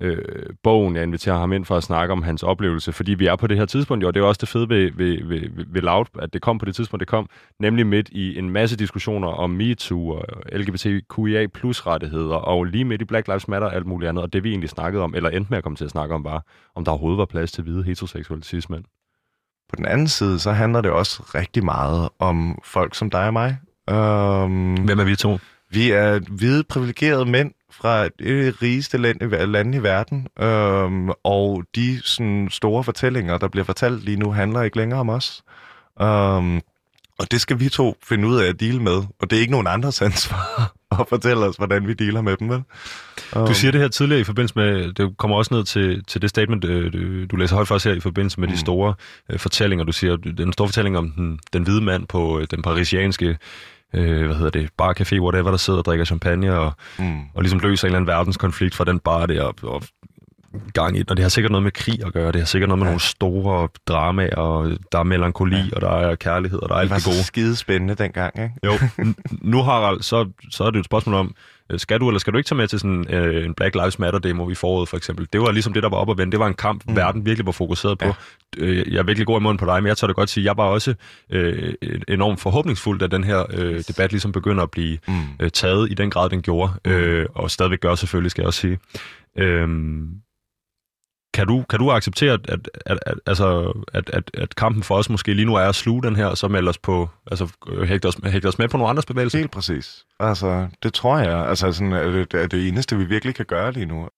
øh, bogen. Jeg inviterer ham ind for at snakke om hans oplevelse, fordi vi er på det her tidspunkt, jo, og det er også det fede ved, ved, ved, ved, ved Loud, at det kom på det tidspunkt, det kom, nemlig midt i en masse diskussioner om MeToo og LGBTQIA plus rettigheder, og lige midt i Black Lives Matter og alt muligt andet, og det vi egentlig snakkede om, eller endte med at komme til at snakke om, var, om der overhovedet var plads til hvide heteroseksuelle cis-mænd. På den anden side, så handler det også rigtig meget om folk som dig og mig. Um, Hvem er vi to? Vi er hvide, privilegerede mænd fra det rigeste land lande i verden, um, og de sådan, store fortællinger, der bliver fortalt lige nu, handler ikke længere om os. Um, og det skal vi to finde ud af at deale med, og det er ikke nogen andres ansvar at fortælle os, hvordan vi dealer med dem, vel? Um, Du siger det her tidligere i forbindelse med, det kommer også ned til, til det statement, øh, du, læser højt for os her i forbindelse med mm. de store øh, fortællinger. Du siger, den store fortælling om den, den hvide mand på øh, den parisianske, øh, hvad hedder det, bar, café, whatever, der sidder og drikker champagne og, Mm. og ligesom løser en eller anden verdenskonflikt fra den bar der, og, og gang i den. Og det har sikkert noget med krig at gøre, det har sikkert noget med ja. Nogle store dramaer, og der er melankoli, ja. og der er kærlighed, og der er Det alt var det gode. så skide spændende dengang, ikke? Jo, nu Harald, så, så er det jo et spørgsmål om, skal du eller skal du ikke tage med til sådan øh, en Black Lives Matter demo i foråret for eksempel? Det var ligesom det, der var op og vende. Det var en kamp, mm. Mm. verden virkelig var fokuseret på. Ja. Øh, jeg er virkelig god i munden på dig, men jeg tør da godt sige, jeg var også øh, enormt forhåbningsfuld, da den her øh, debat ligesom begynder at blive Mm. øh, taget i den grad, den gjorde, øh, og stadigvæk gør selvfølgelig, skal jeg også sige. Øhm, kan du, kan du acceptere, at, at, at, at, altså, at, at, at kampen for os måske lige nu er at sluge den her, og så melde os på, altså øh, hægte os, hægte os med på nogle andres bevægelser? Helt præcis. Altså, det tror jeg. Altså, sådan, er det, er det eneste, vi virkelig kan gøre lige nu.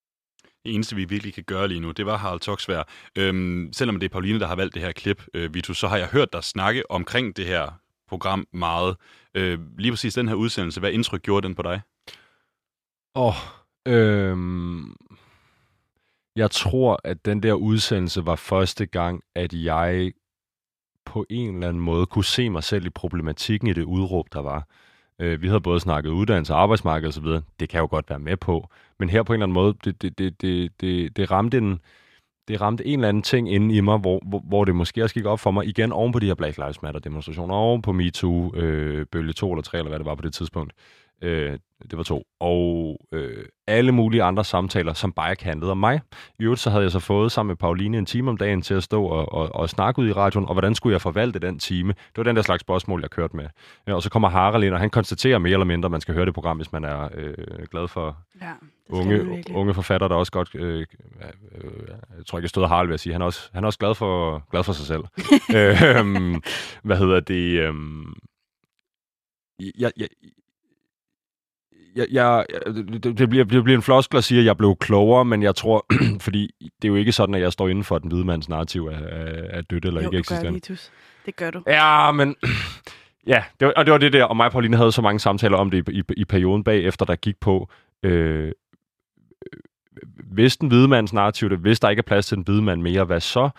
Det eneste, vi virkelig kan gøre lige nu, det var Harald Toksvær. Øhm, selvom det er Pauline, der har valgt det her klip, øh, Vitus, så har jeg hørt dig snakke omkring det her program meget. Øh, lige præcis den her udsendelse, hvad indtryk gjorde den på dig? Åh, oh, øhm, jeg tror, at den der udsendelse var første gang, at jeg på en eller anden måde kunne se mig selv i problematikken i det udråb, der var. Øh, vi havde både snakket uddannelse og arbejdsmarked osv. Det kan jeg jo godt være med på. Men her på en eller anden måde, det, det, det, det, det, det ramte en, det ramte en eller anden ting inde i mig, hvor, hvor, hvor det måske også gik op for mig, igen oven på de her Black Lives Matter demonstrationer, oven på MeToo, øh, bølge 2 eller 3, eller hvad det var på det tidspunkt. Øh, det var to. Og øh, alle mulige andre samtaler, som bare ikke handlede om mig. I øvrigt så havde jeg så fået sammen med Pauline en time om dagen til at stå og, og, og snakke ud i radioen, og hvordan skulle jeg forvalte den time? Det var den der slags spørgsmål, jeg kørte med. Ja, og så kommer Harald ind, og han konstaterer mere eller mindre, at man skal høre det program, hvis man er øh, glad for Ja, unge, unge forfatter, der også godt... Øh, øh, jeg tror ikke, jeg stod Harald ved at sige. Han er også, han er også glad, for, glad for sig selv. øh, hvad hedder det? Øh, jeg, jeg, jeg, jeg, det, det, bliver, det bliver en floskel at sige, at jeg blev klogere, men jeg tror, fordi det er jo ikke sådan, at jeg står inden for, den hvide mands narrativ er, er, er dødt eller jo, ikke eksisterende. Vitus. Det gør du. Ja, men... Ja, det var, og det var det der, og mig og Pauline havde så mange samtaler om det i, i, i perioden bagefter, der gik på, øh, hvis den hvide mands narrativ, det, hvis der ikke er plads til den hvide mand mere, hvad så?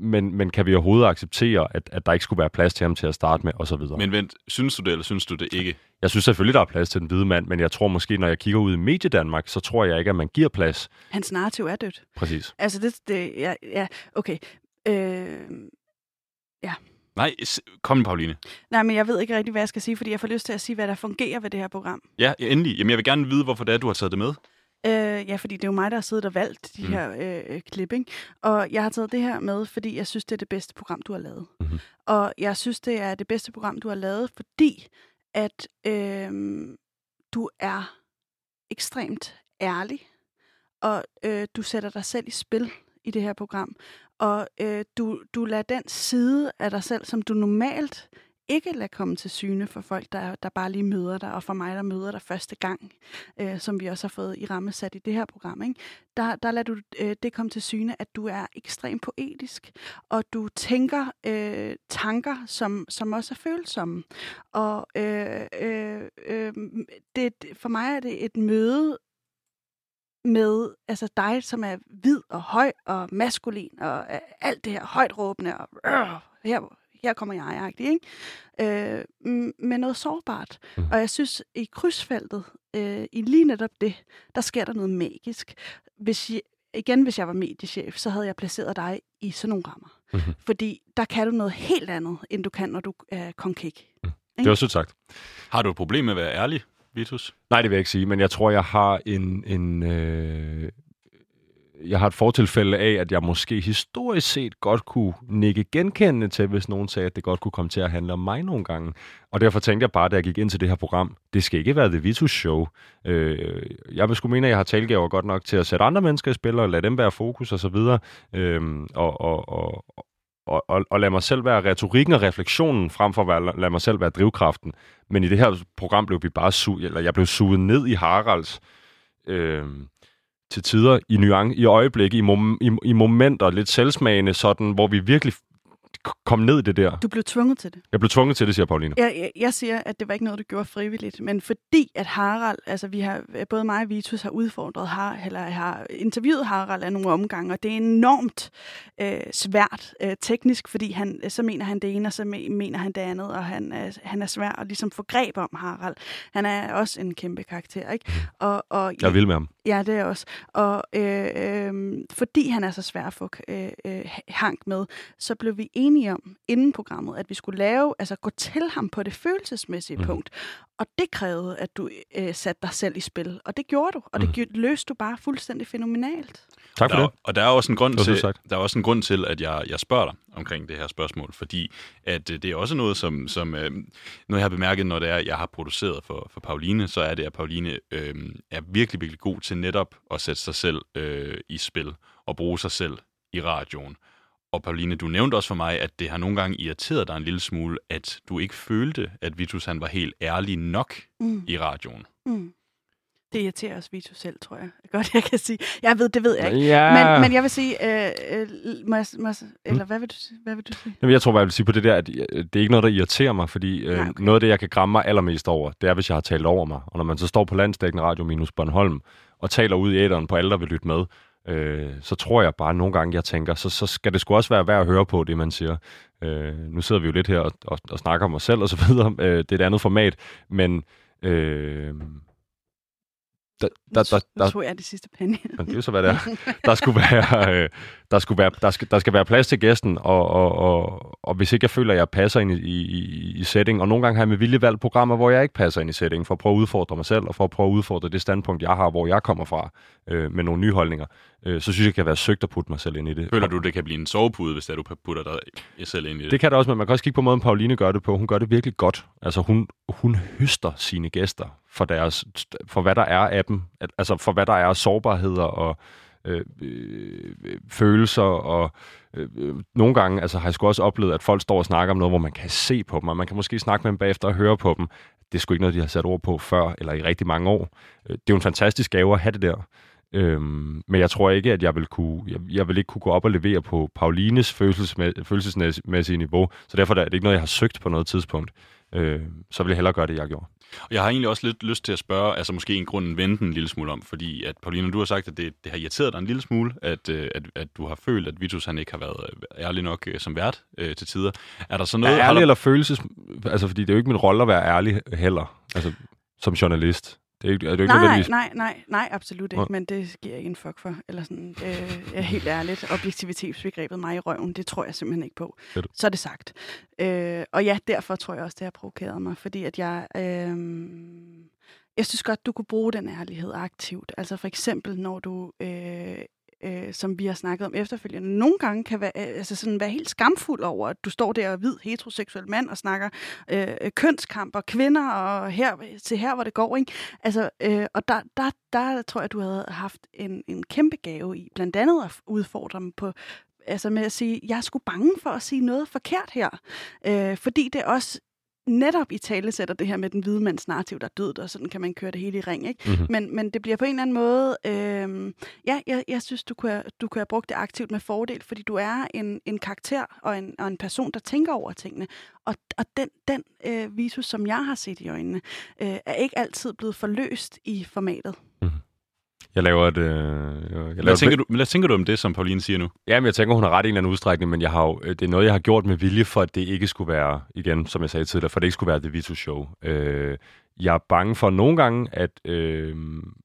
Men, men kan vi overhovedet acceptere, at, at der ikke skulle være plads til ham til at starte med, og så videre? Men vent, synes du det, eller synes du det ikke? Jeg synes selvfølgelig, der er plads til den hvide mand, men jeg tror måske, når jeg kigger ud i Mediedanmark, så tror jeg ikke, at man giver plads. Hans narrativ er dødt. Præcis. Altså, det, det ja, ja, okay. Øh, Nej, s- kom Pauline. nej, men jeg ved ikke rigtig, hvad jeg skal sige, fordi jeg får lyst til at sige, hvad der fungerer ved det her program. Ja, endelig. Jamen, jeg vil gerne vide, hvorfor det er, du har taget det med. Øh, ja, fordi det er jo mig, der har siddet og valgt de Mm. mm. her øh, klip, ikke? Og jeg har taget det her med, fordi jeg synes, det er det bedste program, du har lavet. Mhm. Og jeg synes, det er det bedste program, du har lavet, fordi at øh, du er ekstremt ærlig, og øh, du sætter dig selv i spil i det her program. Og øh, du, du lader den side af dig selv, som du normalt ikke lade komme til syne for folk, der, der bare lige møder dig, og for mig, der møder dig første gang, øh, som vi også har fået i ramme sat i det her program. Ikke? Der, der lader du øh, det komme til syne, at du er ekstremt poetisk, og du tænker øh, tanker, som, som også er følsomme. Og øh, øh, øh, det, for mig er det et møde med altså dig, som er hvid og høj og maskulin og øh, alt det her højt råbende og øh, her, her kommer jeg, ikke? Øh, med noget sårbart. Mm. Og jeg synes, i krydsfeltet, øh, i lige netop det, der sker der noget magisk. Hvis jeg, igen, hvis jeg var mediechef, så havde jeg placeret dig i sådan nogle rammer. Mhm. Fordi der kan du noget helt andet, end du kan, når du er konkik. Det var sødt sagt. Har du et problem med at være ærlig, Vitus? Nej, det vil jeg ikke sige, men jeg tror, jeg har en... en øh, jeg har et fortilfælde af, at jeg måske historisk set godt kunne nikke genkendende til, hvis nogen sagde, at det godt kunne komme til at handle om mig nogle gange. Og derfor tænkte jeg bare, da jeg gik ind til det her program, det skal ikke være The Vitus Show. Øh, jeg vil sgu mene, at jeg har talgaver godt nok til at sætte andre mennesker i spil, og lade dem være fokus og så videre. Øh, og, og, og, og, og, og lade mig selv være retorikken og refleksionen, frem for at være- lade mig selv være drivkraften. Men i det her program blev vi bare su eller jeg blev suget ned i Haralds øh, til tider i nuance, i øjeblikke, i, mom, i, i momenter, lidt selvsmagende, sådan, hvor vi virkelig kom ned i det der. Du blev tvunget til det. Jeg blev tvunget til det, siger Pauline. Jeg, jeg, jeg siger, at det var ikke noget, du gjorde frivilligt, men fordi at Harald, altså vi har, både mig og Vitus har udfordret har, eller har interviewet Harald af nogle omgange, og det er enormt øh, svært øh, teknisk, fordi han, så mener han det ene, og så me- mener han det andet, og han er, han er svær at ligesom få greb om Harald. Han er også en kæmpe karakter, ikke? Og, og Jeg vil med ham. Ja, det er også. Og øh, øh, fordi han er så svær at få øh, øh, hank med, så blev vi enige om inden programmet, at vi skulle lave, altså gå til ham på det følelsesmæssige mm. punkt. Og det krævede, at du øh, satte dig selv i spil. Og det gjorde du. Og det Mhm. løste du bare fuldstændig fænomenalt. Tak for der, det. Og der er også en grund til, sagt. der er også en grund til, at jeg, jeg spørger dig omkring det her spørgsmål, fordi at øh, det er også noget, som, som øh, noget jeg har bemærket, når det er, jeg har produceret for, for Pauline, så er det, at Pauline øh, er virkelig, virkelig god til netop at sætte sig selv øh, i spil og bruge sig selv i radioen. Og Pauline, du nævnte også for mig, at det har nogle gange irriteret dig en lille smule, at du ikke følte, at Vitus han var helt ærlig nok Mm. i radioen. Mm. Det irriterer også Vito selv, tror jeg. Godt, jeg kan sige. Jeg ved, det ved jeg ikke. Ja. Men, men jeg vil sige, øh, øh, må jeg, må jeg, eller hvad vil, du, sige- hvad vil du sige? Jamen, jeg tror bare, jeg vil sige på det der, at øh, det er ikke noget, der irriterer mig, fordi øh, Nej, okay. noget af det, jeg kan gramme mig allermest over, det er, hvis jeg har talt over mig. Og når man så står på landsdækkende radio minus Bornholm, og taler ud i æderen på alle, der vil lytte med, øh, så tror jeg bare nogle gange, jeg tænker, så, så skal det sgu også være værd at høre på det, man siger. Øh, nu sidder vi jo lidt her og, og, og snakker om os selv og så videre. Øh, det er et andet format, men... Øh, der, der, der, Nu der, tog jeg det sidste pande. men det er jo så, hvad det er. Der skulle være, øh, der skulle være, der skal, der skal være plads til gæsten, og, og, og, og hvis ikke jeg føler, at jeg passer ind i, i, i setting, og nogle gange har jeg med vilje valgt programmer, hvor jeg ikke passer ind i setting, for at prøve at udfordre mig selv, og for at prøve at udfordre det standpunkt, jeg har, hvor jeg kommer fra, øh, med nogle nye holdninger, øh, så synes jeg, det kan være søgt at putte mig selv ind i det. Føler du, det kan blive en sovepude, hvis det er, du putter dig selv ind i det? Det kan det også, men man kan også kigge på måden, Pauline gør det på. Hun gør det virkelig godt. Altså, hun, hun høster sine gæster for, deres, for hvad der er af dem. Altså, for hvad der er af sårbarheder og øh, øh, følelser. Og øh, øh, nogle gange altså, har jeg sgu også oplevet, at folk står og snakker om noget, hvor man kan se på dem, og man kan måske snakke med dem bagefter og høre på dem. Det er sgu ikke noget, de har sat ord på før, eller i rigtig mange år. Øh, Det er jo en fantastisk gave at have det der. Øhm, men jeg tror ikke, at jeg vil, kunne, jeg, jeg vil ikke kunne gå op og levere på Paulines følelsesmæ- følelsesmæssige niveau. Så derfor er det ikke noget, jeg har søgt på noget tidspunkt. Øh, så vil jeg hellere gøre det, jeg gjorde. Og Jeg har egentlig også lidt lyst til at spørge, altså måske en grund vente en lille smule om, fordi at Pauline, du har sagt, at det, det har irriteret dig en lille smule, at, øh, at, at du har følt, at Vitus han ikke har været øh, ærlig nok øh, som vært øh, til tider. Er der så noget... Er ærlig der, eller følelses... Altså, fordi det er jo ikke min rolle at være ærlig heller, altså, som journalist. Det er, ikke, det er jo ikke Nej, nødvendigvis... nej, nej, nej, absolut ikke, men det giver jeg ikke en fuck for. Eller sådan, øh, er helt ærligt, objektivitetsbegrebet mig i røven, det tror jeg simpelthen ikke på. Fedt. Så er det sagt. Øh, og ja, derfor tror jeg også, det har provokeret mig, fordi at jeg... Øh, jeg synes godt, du kunne bruge den ærlighed aktivt. Altså for eksempel, når du... Øh, øh, som vi har snakket om efterfølgende, nogle gange kan være, øh, altså sådan være helt skamfuld over, at du står der og hvid heteroseksuel mand og snakker øh, kønskamp og kvinder, og her, til her, hvor det går, ikke? Altså, øh, og der, der, der tror jeg, du havde haft en, en kæmpe gave i, blandt andet at udfordre dem på, altså med at sige, jeg er sgu bange for at sige noget forkert her, øh, fordi det også netop i tale sætter det her med den hvide mands narrativ, der er død, og sådan kan man køre det hele i ring, ikke? Mhm. Men, men det bliver på en eller anden måde, øh, ja, jeg, jeg synes, du kunne, have, du kunne have brugt det aktivt med fordel, fordi du er en, en karakter og en, og en person, der tænker over tingene. Og, og den, den øh, visus, som jeg har set i øjnene, øh, er ikke altid blevet forløst i formatet. Jeg laver et... Øh, jeg laver hvad, et- tænker du, hvad tænker du om det, som Pauline siger nu? Jamen, jeg tænker, hun har ret i en eller anden udstrækning, men jeg har jo, øh, det er noget, jeg har gjort med vilje, for at det ikke skulle være, igen, som jeg sagde tidligere, for at det ikke skulle være The Vitus Show. Øh, jeg er bange for nogle gange, at øh,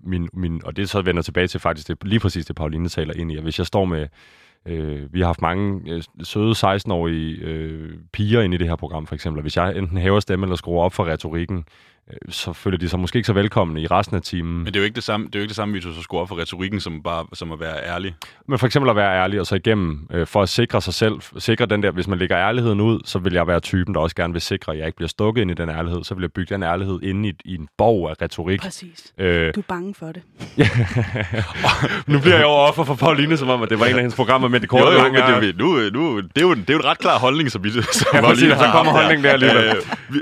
min, min, og det så vender tilbage til faktisk det, lige præcis det, Pauline taler ind i, at hvis jeg står med, øh, vi har haft mange øh, søde 16-årige øh, piger ind i det her program, for eksempel, og hvis jeg enten hæver stemme eller skruer op for retorikken, så føler de sig måske ikke så velkomne i resten af timen. Men det er jo ikke det samme, det er jo ikke det samme Vitus, at score op for retorikken, som, bare, som at være ærlig. Men for eksempel at være ærlig og så igennem, øh, for at sikre sig selv, sikre den der, hvis man lægger ærligheden ud, så vil jeg være typen, der også gerne vil sikre, at jeg ikke bliver stukket ind i den ærlighed. Så vil jeg bygge den ærlighed inde i, i en borg af retorik. Præcis. Øh, Du er bange for det. nu bliver jeg jo offer for Pauline, som om, at det var en af hendes programmer, men det korte Jo, jo, lange men det, nu, nu, det, er jo, det er jo en ret klar holdning, som, vi, som Ja, præcis, så har kommer haft holdningen der alligevel.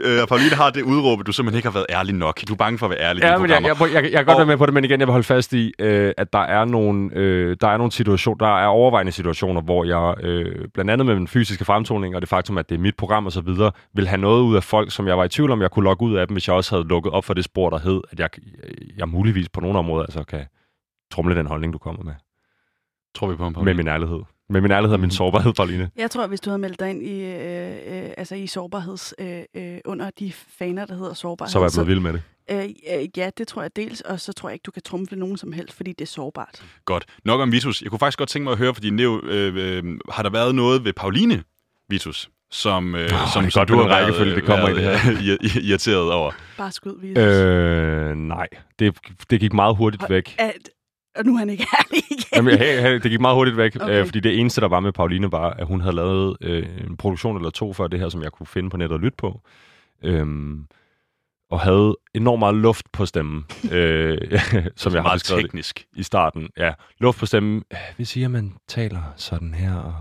Øh, øh, Pauline har det udråb, du simpelthen ikke har været ærlig nok. Du er bange for at være ærlig i Ja, dine men jeg, jeg, jeg, jeg, jeg kan godt Og- være med på det, men igen, jeg vil holde fast i, øh, at der er nogle, øh, der er nogle situationer, der er overvejende situationer, hvor jeg, øh, blandt andet med min fysiske fremtoning, og det faktum, at det er mit program og så videre, vil have noget ud af folk, som jeg var i tvivl om, jeg kunne logge ud af dem, hvis jeg også havde lukket op for det spor, der hed, at jeg, jeg muligvis på nogle områder altså kan trumle den holdning, du kommer med. Tror vi på ham, Med min ærlighed. Med min ærlighed og min sårbarhed, Pauline. Jeg tror, hvis du havde meldt dig ind i, øh, øh, altså i sårbarheds, øh, øh, under de faner, der hedder sårbarhed, Så var jeg blevet vild med det. øh, øh, ja, det tror jeg dels, og så tror jeg ikke, du kan trumfe nogen som helst, fordi det er sårbart. Godt. Nok om Vitus. Jeg kunne faktisk godt tænke mig at høre, fordi Neo, øh, øh, har der været noget ved Pauline Vitus, som, øh, Åh, som, det som godt, du har rækkefølge været, det kommer i det været, ir- irriteret over? Bare skud, vi øh, Øh, nej, det, det gik meget hurtigt væk. at, Og nu er han ikke ærlig igen. Jamen, hey, hey, det gik meget hurtigt væk, Okay. okay. øh, fordi det eneste, der var med Pauline, var, at hun havde lavet øh, en produktion eller to før det her, som jeg kunne finde på nettet og lytte på. Øhm, og havde enormt meget luft på stemmen, øh, som jeg har beskrevet teknisk. i starten. Ja, luft på stemmen. Øh, Hvis siger, man taler sådan her, og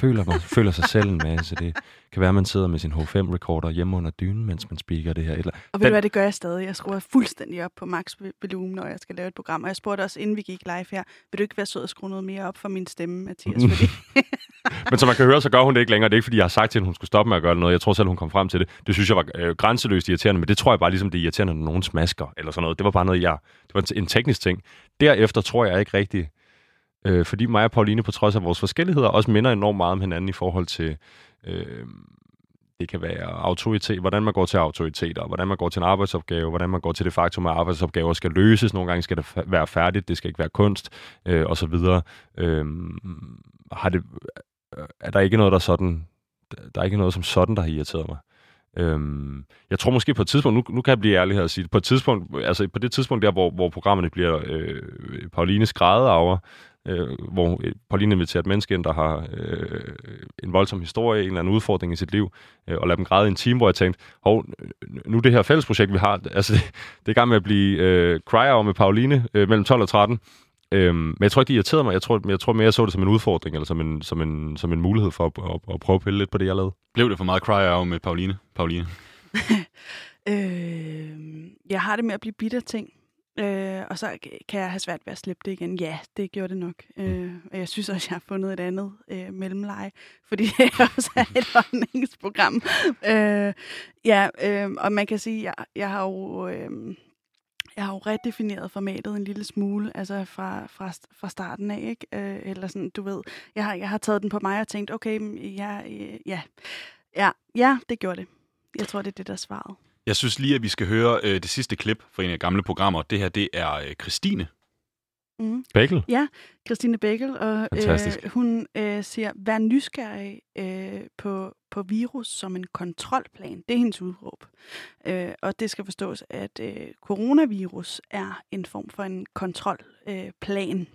føler, man, føler sig selv en masse. Det kan være, at man sidder med sin H5-recorder hjemme under dynen, mens man speaker det her. Eller, Og ved du hvad, det gør jeg stadig. Jeg skruer fuldstændig op på max volumen, når jeg skal lave et program. Og jeg spurgte også, inden vi gik live her, vil du ikke være sød at skrue noget mere op for min stemme, Mathias? Fordi Men som man kan høre, så gør hun det ikke længere. Det er ikke, fordi jeg har sagt til hende, hun skulle stoppe med at gøre noget. Jeg tror selv, hun kom frem til det. Det synes jeg var øh, grænseløst irriterende, men det tror jeg bare ligesom, det er irriterende, når nogen smasker eller sådan noget. Det var bare noget, jeg... Det var en, en teknisk ting. Derefter tror jeg ikke rigtig... Øh, fordi mig og Pauline, på trods af vores forskelligheder, også minder enormt meget om hinanden i forhold til... Øh, det kan være autoritet, hvordan man går til autoriteter, hvordan man går til en arbejdsopgave, hvordan man går til det faktum, at arbejdsopgaver skal løses. Nogle gange skal det være færdigt, det skal ikke være kunst, øh, og så videre. Øh, har det, øh, er der ikke noget, der sådan, der er ikke noget som sådan, der har irriteret mig. Øhm, jeg tror måske på et tidspunkt, nu, nu kan jeg blive ærlig her og sige på et tidspunkt, altså på det tidspunkt der, hvor, hvor programmerne bliver øh, Paulines grædearver, øh, hvor Pauline inviterer et menneske ind, der har øh, en voldsom historie, en eller anden udfordring i sit liv, øh, og lader dem græde i en time, hvor jeg tænkte, hov, nu det her fællesprojekt, vi har, altså det, det er i gang med at blive øh, cry med Pauline øh, mellem 12 og 13, Øhm, men jeg tror ikke, det irriterede mig. Jeg tror, jeg tror mere, jeg så det som en udfordring, eller som en, som en, som en mulighed for at, at, at prøve at pille lidt på det, jeg lavede. Blev det for meget cry out med Pauline? Pauline? øh, jeg har det med at blive bitter ting. Øh, og så kan jeg have svært ved at slippe det igen. Ja, det gjorde det nok. Øh, og jeg synes også, jeg har fundet et andet øh, mellemleje, fordi det også er et holdningsprogram. Øh, ja, øh, og man kan sige, jeg, jeg har jo... Øh, jeg har jo redefineret formatet en lille smule, altså fra, fra, fra starten af, ikke? Øh, eller sådan, du ved, jeg har, jeg har taget den på mig og tænkt, okay, ja, ja, ja, ja, det gjorde det. Jeg tror, det er det, der er svaret. Jeg synes lige, at vi skal høre øh, det sidste klip fra en af gamle programmer. Det her, det er øh, Christine. Mm. Bagel? Ja, Christine Bagel, og Fantastisk. øh, hun øh, siger, vær nysgerrig øh, på, på virus som en kontrolplan. Det er hendes udråb. Øh, og det skal forstås, at øh, coronavirus er en form for en kontrolplan. Øh, plan.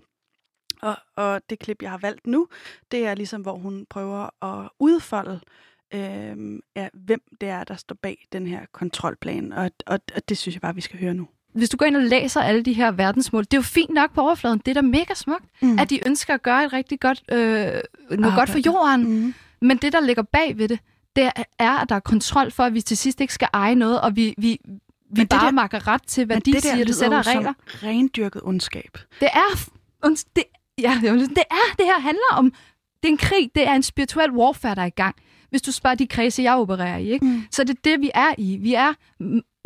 og, og det klip, jeg har valgt nu, det er ligesom, hvor hun prøver at udfolde, øh, ja, hvem det er, der står bag den her kontrolplan. Og, og, og det synes jeg bare, vi skal høre nu. Hvis du går ind og læser alle de her verdensmål, det er jo fint nok på overfladen. Det er da mega smukt, mm. at de ønsker at gøre et rigtig godt, øh, noget Arbejde. godt for jorden. Mm. Men det, der ligger bag ved det, det er, at der er kontrol for, at vi til sidst ikke skal eje noget, og vi, vi, vi det bare der- makker ret til, hvad Men de det siger, det sætter jo som regler. rendyrket ondskab. Det er, uns- det, ja, det er det er, det her handler om, det er en krig, det er en spirituel warfare, der er i gang. Hvis du spørger de kredse, jeg opererer i, ikke? Mm. så det er det, vi er i. Vi er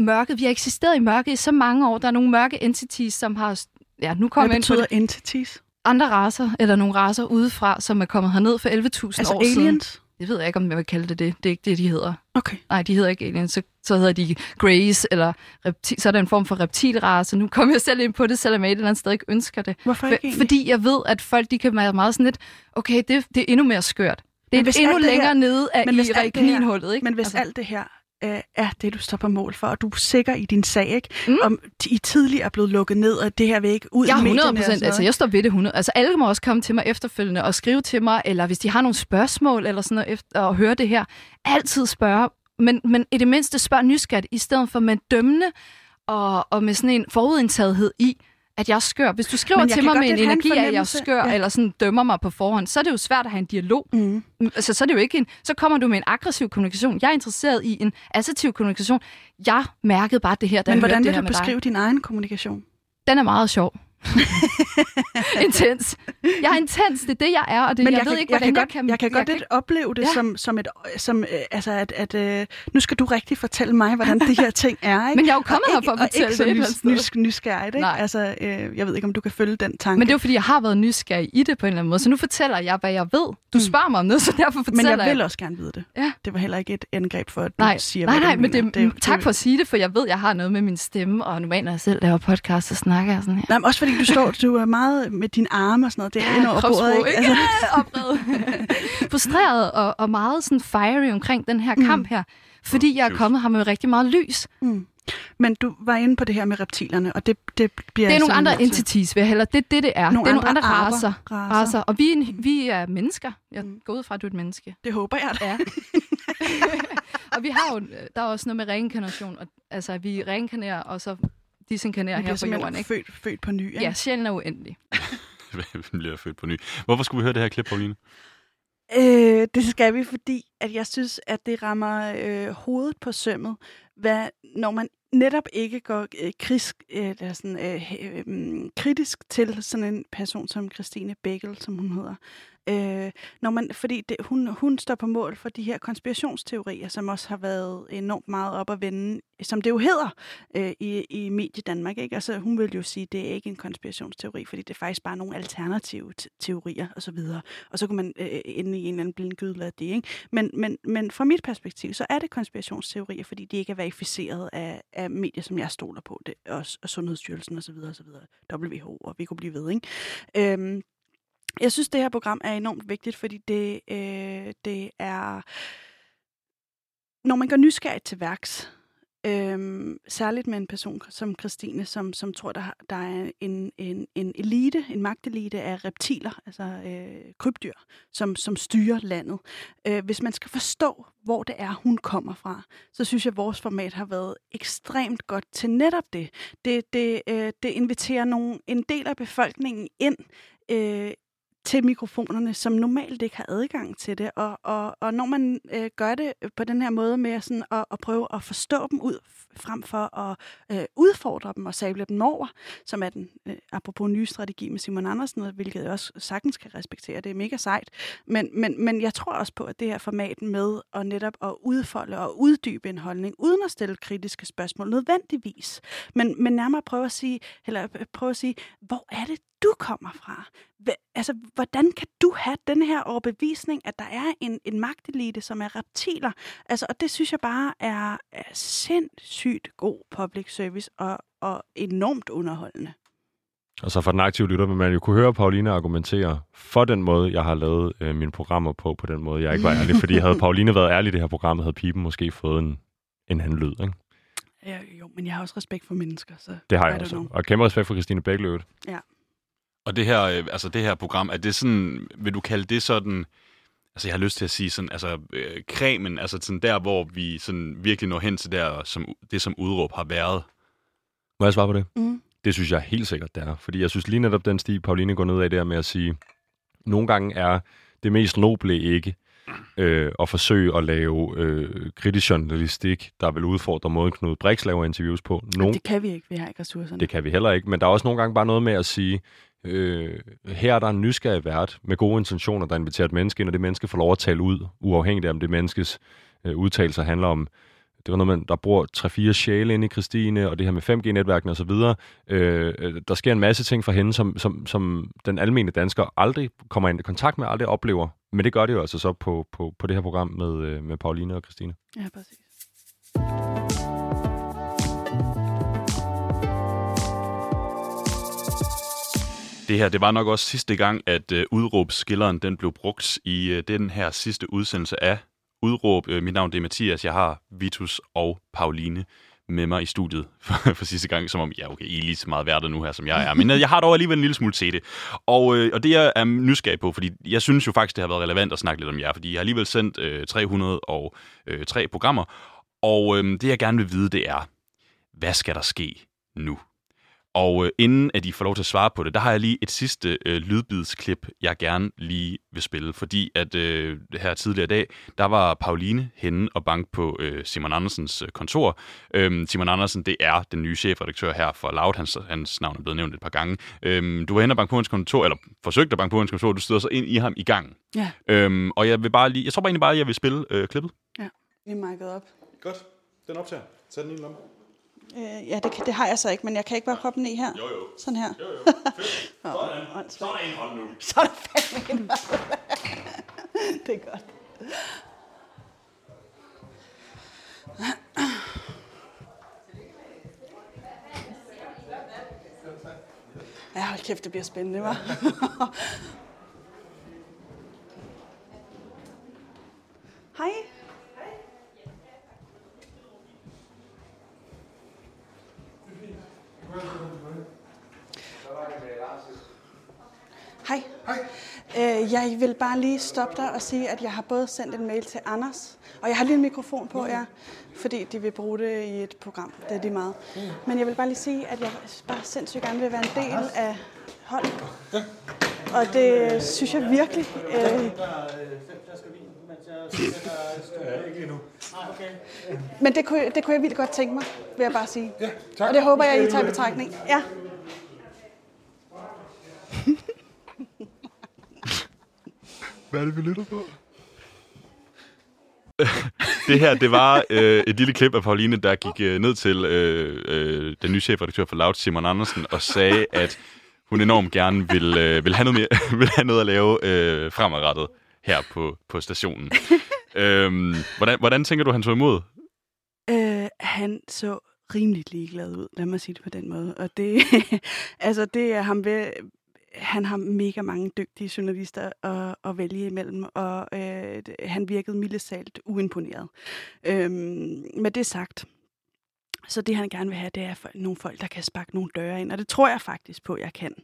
mørket. Vi har eksisteret i mørket i så mange år. Der er nogle mørke entities, som har... Ja, nu kommer Hvad jeg ind på betyder det. entities? andre raser, eller nogle raser udefra, som er kommet herned for 11.000 Altså år siden. aliens? Jeg ved ikke, om jeg vil kalde det det. Det er ikke det, de hedder. Okay. Nej, de hedder ikke aliens. Så, så hedder de greys, eller reptil, så er der en form for reptilrace. Nu kommer jeg selv ind på det, selvom jeg et eller andet sted ikke ønsker det. Hvorfor ikke For, fordi jeg ved, at folk de kan være meget sådan lidt, okay, det, det er endnu mere skørt. Det er hvis endnu det her- længere nede af men i kaninhullet, ikke? Men hvis altså, alt det her øh, er det, du står på mål for, og du er sikker i din sag, ikke? Mm. Om I tidligere er blevet lukket ned, og det her vil ikke ud Jeg i er medierne 100 og sådan procent, altså noget. jeg står ved det 100. Altså alle må også komme til mig efterfølgende og skrive til mig, eller hvis de har nogle spørgsmål eller sådan noget, efter at høre det her, altid spørge. Men, men i det mindste spørg nysgerrigt, i stedet for med dømmende og, og med sådan en forudindtagethed i, at jeg er skør. Hvis du skriver til mig godt med en en energi af, at jeg er skør, Ja. eller sådan dømmer mig på forhånd, så er det jo svært at have en dialog. Mm. Altså, så er det jo ikke en, så kommer du med en aggressiv kommunikation. Jeg er interesseret i en assertiv kommunikation. Jeg mærkede bare det her, da Men jeg hvordan det vil her du dig. beskrive din egen kommunikation? Den er meget sjov. intens. Jeg er intens, det er det, jeg er, og det, Men jeg, jeg, ved kan, ikke, jeg kan hvordan jeg kan... jeg kan godt lidt opleve det Ja. som, som et, som, øh, altså at, at øh, nu skal du rigtig fortælle mig, hvordan de her ting er, ikke? Men jeg er jo kommet Og her ikke- for at og fortælle ikke det et eller nys, andet sted. nys, nysgerrigt, ikke? Nej. Altså, øh, jeg ved ikke, om du kan følge den tanke. Men det er jo, fordi jeg har været nysgerrig i det på en eller anden måde, så nu fortæller jeg, hvad jeg ved. Du spørger mig om noget, så derfor Men fortæller jeg vil også gerne vide det. Ja. Det var heller ikke et angreb for, at du Nej, siger, nej, nej, men det, det, tak for at sige det, for jeg ved, jeg har noget med min stemme, og normalt, når jeg selv laver podcast, så snakker jeg sådan her. Nej, men også fordi du står, du er meget med dine arme og sådan noget. Det er ind over bordet, kropssprog, ikke? Altså, Oprevet. Frustreret og, og meget sådan fiery omkring den her kamp her. Fordi jeg er kommet her med rigtig meget lys. mm. Men du var inde på det her med reptilerne, og det, det bliver Det er nogle andre til. entities, vil jeg hellere. Det er det, det er. Nogle det er nogle andre andre raser. racer. raser. Og vi er, en, vi er mennesker. Jeg Mm. går ud fra, at du er et menneske. Det håber jeg da. Ja. og vi har jo, der er også noget med reinkarnation. Og, altså, vi reinkarnerer, og så disinkarnerer her på jorden. Ikke? født, født på ny, ikke? Ja, sjælen er uendelig. Hvem bliver født på ny? Hvorfor skulle vi høre det her klip, Pauline? Øh, det skal vi, fordi at jeg synes, at det rammer øh, hovedet på sømmet, hvad, når man netop ikke går øh, krisk, øh, eller sådan, øh, øh, kritisk til sådan en person som Christine Begel, som hun hedder. Øh, når man, fordi det, hun, hun står på mål for de her konspirationsteorier, som også har været enormt meget op at vende, som det jo hedder øh, i, i Medie Danmark. Ikke? Altså, hun vil jo sige, at det er ikke en konspirationsteori, fordi det er faktisk bare nogle alternative teorier osv. Og, så videre. og så kunne man øh, ende i en eller anden blindgyde af det. Ikke? Men, men, men fra mit perspektiv, så er det konspirationsteorier, fordi de ikke er verificeret af, af medier, som jeg stoler på, det, og, og Sundhedsstyrelsen osv. osv. WHO, og vi kunne blive ved. Ikke? Øh, jeg synes, det her program er enormt vigtigt, fordi det, øh, det er... Når man går nysgerrigt til værks, øh, særligt med en person som Christine, som, som tror, der, der er en, en, en elite, en magtelite af reptiler, altså øh, krybdyr, som, som styrer landet. Øh, hvis man skal forstå, hvor det er, hun kommer fra, så synes jeg, at vores format har været ekstremt godt til netop det. Det, det, øh, det inviterer nogle, en del af befolkningen ind øh, til mikrofonerne, som normalt ikke har adgang til det. Og, og, og når man øh, gør det på den her måde med sådan at, at prøve at forstå dem ud, frem for at øh, udfordre dem og sable dem over, som er den, øh, apropos nye strategi med Simon Andersen, hvilket jeg også sagtens kan respektere, det er mega sejt. Men, men, men jeg tror også på, at det her format med at netop at udfolde og uddybe en holdning, uden at stille kritiske spørgsmål nødvendigvis, men, men nærmere prøve at sige, eller prøve at sige, hvor er det, du kommer fra. Altså, hvordan kan du have den her overbevisning, at der er en, en magtelite, som er reptiler? Altså, og det synes jeg bare er, er sindssygt god public service og, og enormt underholdende. Og så for den aktive lytter vil man jo kunne høre Pauline argumentere for den måde, jeg har lavet øh, mine programmer på, på den måde, jeg ikke var ærlig. Fordi havde Pauline været ærlig i det her program, havde pipen måske fået en, en anden lyd, ikke? Ja, jo, men jeg har også respekt for mennesker, så... Det har jeg også. Know. Og kæmpe respekt for Christine Bækløvet. Ja. Og det her, øh, altså det her program, er det sådan, vil du kalde det sådan, altså jeg har lyst til at sige sådan, altså øh, kremen, altså sådan der, hvor vi sådan virkelig når hen til der, som, det som udråb har været. Må jeg svare på det? Mm. Det synes jeg helt sikkert, det er. Fordi jeg synes lige netop den sti, Pauline går ned af der med at sige, nogle gange er det mest noble ikke øh, at forsøge at lave øh, kritisk journalistik, der vil udfordre måden Knud Brix laver interviews på. Nogle... Det kan vi ikke, vi har ikke ressourcerne. Det kan vi heller ikke, men der er også nogle gange bare noget med at sige, øh, her er der en nysgerrig vært med gode intentioner, der inviterer et menneske ind, og det menneske får lov at tale ud, uafhængigt af om det menneskes øh, udtalelser handler om det var noget med, der bor 3-4 sjæle inde i Christine, og det her med 5G-netværkene osv. Øh, øh, der sker en masse ting for hende, som, som, som den almindelige dansker aldrig kommer ind i kontakt med, aldrig oplever. Men det gør det jo altså så på, på, på det her program med, øh, med Pauline og Christine. Ja, præcis. Det her, det var nok også sidste gang, at øh, udråbsskilleren den blev brugt i øh, den her sidste udsendelse af Udråb. Øh, mit navn det er Mathias, jeg har Vitus og Pauline med mig i studiet for, for sidste gang, som om, ja okay, I er lige så meget værter nu her, som jeg er, men øh, jeg har dog alligevel en lille smule til det. Og, øh, og det jeg er nysgerrig på, fordi jeg synes jo faktisk, det har været relevant at snakke lidt om jer, fordi jeg har alligevel sendt øh, 303 øh, programmer, og øh, det jeg gerne vil vide, det er, hvad skal der ske nu? Og øh, inden at I får lov til at svare på det, der har jeg lige et sidste øh, lydbidsklip, jeg gerne lige vil spille. Fordi at øh, her tidligere i dag, der var Pauline henne og bank på øh, Simon Andersens øh, kontor. Øhm, Simon Andersen, det er den nye chefredaktør her for Loud. Hans, hans navn er blevet nævnt et par gange. Øhm, du var henne og bank på hans kontor, eller forsøgte at banke på hans kontor, du stod så ind i ham i gang. Ja. Øhm, og jeg vil bare lige, jeg tror bare egentlig bare, at jeg vil spille øh, klippet. Ja, vi er op. Godt, den optager. Sæt den i en lomme. Øh, ja, det, kan, det har jeg så ikke, men jeg kan ikke bare hoppe ned her. Jo, jo. Sådan her. Jo, jo. Fedt. Sådan. Så er der en hånd nu. Så der fandme en hånd. det er godt. Ja, hold kæft, det bliver spændende, hva'? Hej. Hej. Hej. Øh, jeg vil bare lige stoppe dig og sige, at jeg har både sendt en mail til Anders, og jeg har lige en mikrofon på jer, fordi de vil bruge det i et program. Det er de meget. Men jeg vil bare lige sige, at jeg bare sindssygt gerne vil være en del af holdet. Og det synes jeg virkelig... Øh, men det kunne, det kunne jeg vildt godt tænke mig, vil jeg bare sige. Ja, tak. Og det håber jeg, I tager i betragtning. Ja. Hvad er det, vi lytter på? Det her, det var øh, et lille klip af Pauline, der gik øh, ned til øh, øh, den nye chefredaktør for Loud, Simon Andersen, og sagde, at hun enormt gerne vil, øh, vil, have, noget mere, vil have noget at lave øh, fremadrettet her på, på stationen øhm, hvordan, hvordan tænker du, han tog imod? Øh, han så rimelig ligeglad ud, lad mig sige det på den måde. Og det, altså det er ham ved, han har mega mange dygtige journalister at, at vælge imellem, og øh, han virkede mildesalt uimponeret. Øhm, med det sagt, så det, han gerne vil have, det er nogle folk, der kan sparke nogle døre ind. Og det tror jeg faktisk på, jeg kan.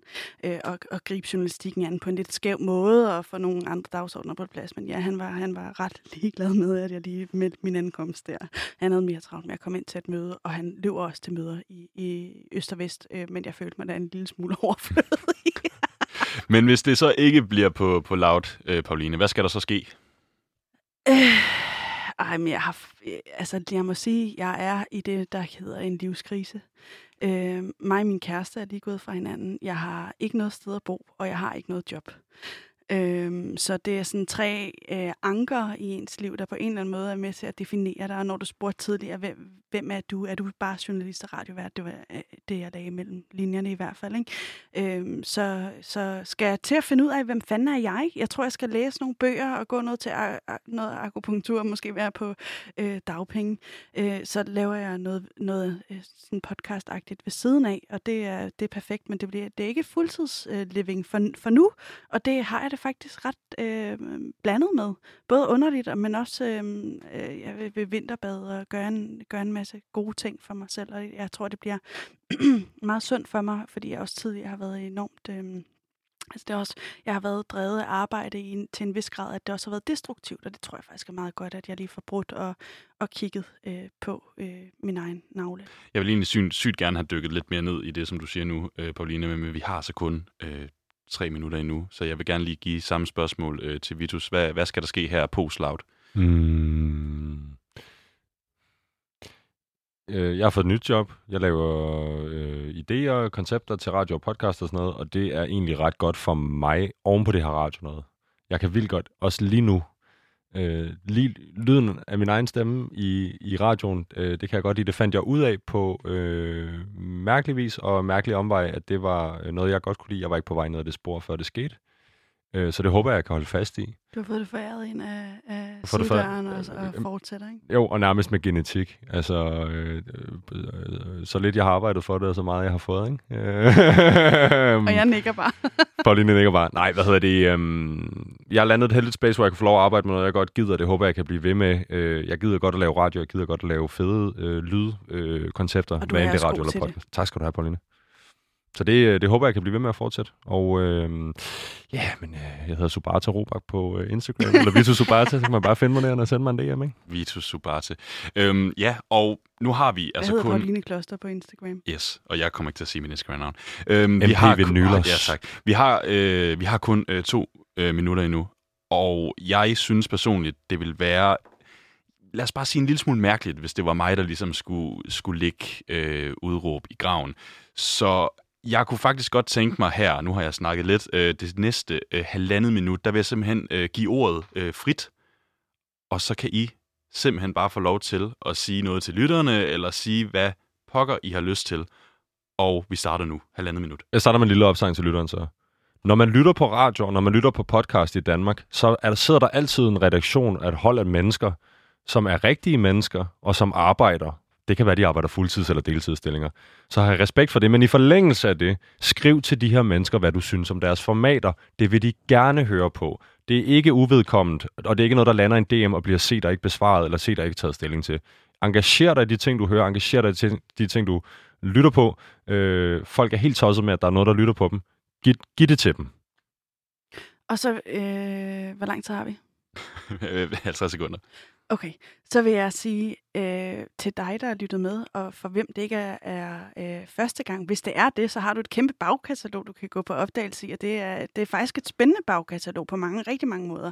Øh, og, og gribe journalistikken an på en lidt skæv måde, og få nogle andre dagsordner på plads. Men ja, han var, han var ret ligeglad med, at jeg lige meldte min ankomst der. Han havde mere travlt med at komme ind til et møde, og han løb også til møder i, i Øst og Vest. Øh, men jeg følte mig da en lille smule overflødig. Men hvis det så ikke bliver på, på loud, øh, Pauline, hvad skal der så ske? Øh, ej, men jeg har... Øh, altså, jeg må sige, jeg er i det, der hedder en livskrise. Øh, mig og min kæreste er lige gået fra hinanden. Jeg har ikke noget sted at bo, og jeg har ikke noget job. Øhm, så det er sådan tre øh, anker i ens liv, der på en eller anden måde er med til at definere dig. Og når du spurgte tidligere, hvem, hvem er du? Er du bare journalist og radiovært? Det var øh, det, jeg lagde mellem linjerne i hvert fald. Ikke? Øhm, så, så skal jeg til at finde ud af, hvem fanden er jeg? Jeg tror, jeg skal læse nogle bøger og gå noget til a- a- noget akupunktur, måske være på øh, dagpenge. Øh, så laver jeg noget, noget øh, sådan podcastagtigt ved siden af, og det er, det er perfekt, men det, bliver, det er ikke fuldtidsliving øh, living for, for nu, og det har jeg det faktisk ret øh, blandet med. Både underligt, men også øh, øh, jeg vil, vil vinterbade og gøre en, gøre en masse gode ting for mig selv. Og jeg tror, det bliver meget sundt for mig, fordi jeg også tidligere har været enormt... Øh, Altså det er også, jeg har været drevet af arbejde i en, til en vis grad, at det også har været destruktivt, og det tror jeg faktisk er meget godt, at jeg lige får brudt og, og kigget øh, på øh, min egen navle. Jeg vil egentlig sygt, sygt gerne have dykket lidt mere ned i det, som du siger nu, øh, Pauline, men vi har så kun øh, tre minutter endnu, så jeg vil gerne lige give samme spørgsmål øh, til Vitus. Hvad, hvad skal der ske her på Loud? Mm. Øh, Jeg har fået et nyt job. Jeg laver øh, idéer og koncepter til radio og podcast og sådan noget, og det er egentlig ret godt for mig oven på det her radio noget. Jeg kan vildt godt, også lige nu, øh, lige lyden af min egen stemme i, i radioen, øh, det kan jeg godt lide. Det fandt jeg ud af på øh, mærkelig vis og mærkelig omvej, at det var øh, noget, jeg godt kunne lide. Jeg var ikke på vej ned ad det spor, før det skete. Øh, så det håber jeg, jeg kan holde fast i. Du har fået det foræret ind af, af det foræret- sidedøren og, og øh, fortsætter, ikke? Jo, og nærmest med genetik. Altså, øh, øh, øh, så lidt jeg har arbejdet for det, og så meget jeg har fået, ikke? Øh, Og jeg nikker bare. Pauline nikker bare. Nej, hvad hedder det? Øhm, jeg har landet et heldigt space, hvor jeg kan få lov at arbejde med noget, jeg godt gider. Det håber jeg, kan blive ved med. Øh, jeg gider godt at lave radio, jeg gider godt at lave fede øh, lydkoncepter. Øh, hvad er end det også radio eller podcast. Tak skal du have, Pauline. Så det, øh, det håber jeg, jeg kan blive ved med at fortsætte. Og øh, ja, men øh, jeg hedder Subata Robak på øh, Instagram, eller Vito Subata, så kan man bare finde mig der og sende mig en DM, ikke? Vitus Subate. Øhm, ja, og nu har vi Jeg altså hedder kun... Pauline Kloster på Instagram. Yes, og jeg kommer ikke til at sige min Instagram-navn. Øhm, MP Vinylers. Ja, tak. Vi har, øh, vi har kun øh, to øh, minutter endnu, og jeg synes personligt, det vil være, lad os bare sige en lille smule mærkeligt, hvis det var mig, der ligesom skulle, skulle ligge øh, udråb i graven. Så jeg kunne faktisk godt tænke mig her, nu har jeg snakket lidt, øh, det næste øh, halvandet minut, der vil jeg simpelthen øh, give ordet øh, frit, og så kan I simpelthen bare få lov til at sige noget til lytterne, eller sige, hvad pokker I har lyst til. Og vi starter nu, halvandet minut. Jeg starter med en lille opsang til lytteren så. Når man lytter på radio, når man lytter på podcast i Danmark, så er der, sidder der altid en redaktion af et hold af mennesker, som er rigtige mennesker, og som arbejder. Det kan være, de arbejder fuldtids- eller deltidsstillinger. Så har jeg respekt for det, men i forlængelse af det, skriv til de her mennesker, hvad du synes om deres formater. Det vil de gerne høre på. Det er ikke uvedkomment, og det er ikke noget, der lander i en DM og bliver set og ikke besvaret, eller set og ikke taget stilling til. Engager dig i de ting, du hører. Engager dig i de- de ting, du lytter på. Øh, folk er helt tosset med, at der er noget, der lytter på dem. Giv, giv det til dem. Og så, øh, hvor lang tid har vi? 50 sekunder. Okay, så vil jeg sige, øh, til dig, der har lyttet med, og for hvem det ikke er, er øh, første gang. Hvis det er det, så har du et kæmpe bagkatalog, du kan gå på opdagelse i, og det er, det er faktisk et spændende bagkatalog på mange, rigtig mange måder.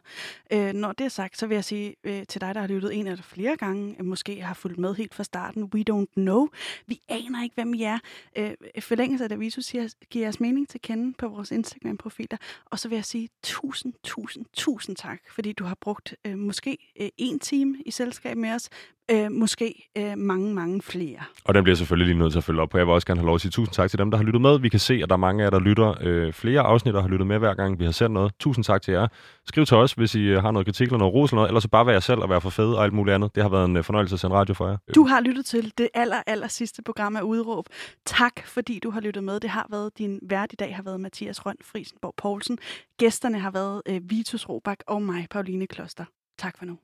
Øh, når det er sagt, så vil jeg sige øh, til dig, der har lyttet en eller flere gange, øh, måske har fulgt med helt fra starten, we don't know. Vi aner ikke, hvem I er. Øh, øh forlængelse af det, Visus siger, giver jeres mening til kende på vores Instagram-profiler. Og så vil jeg sige tusind, tusind, tusind tak, fordi du har brugt øh, måske øh, en time i selskab med os, øh, måske øh, mange, mange flere. Og den bliver selvfølgelig lige nødt til at følge op på. Jeg vil også gerne have lov at sige tusind tak til dem, der har lyttet med. Vi kan se, at der er mange af jer, der lytter øh, flere afsnit og har lyttet med hver gang, vi har sendt noget. Tusind tak til jer. Skriv til os, hvis I øh, har noget kritik eller noget ros eller noget, eller så bare være jer selv og være for fed og alt muligt andet. Det har været en øh, fornøjelse at sende radio for jer. Du har lyttet til det aller, aller sidste program af Udråb. Tak, fordi du har lyttet med. Det har været din vært i dag, har været Mathias Røn Frisenborg Poulsen. Gæsterne har været øh, Vitus Robak og mig, Pauline Kloster. Tak for nu.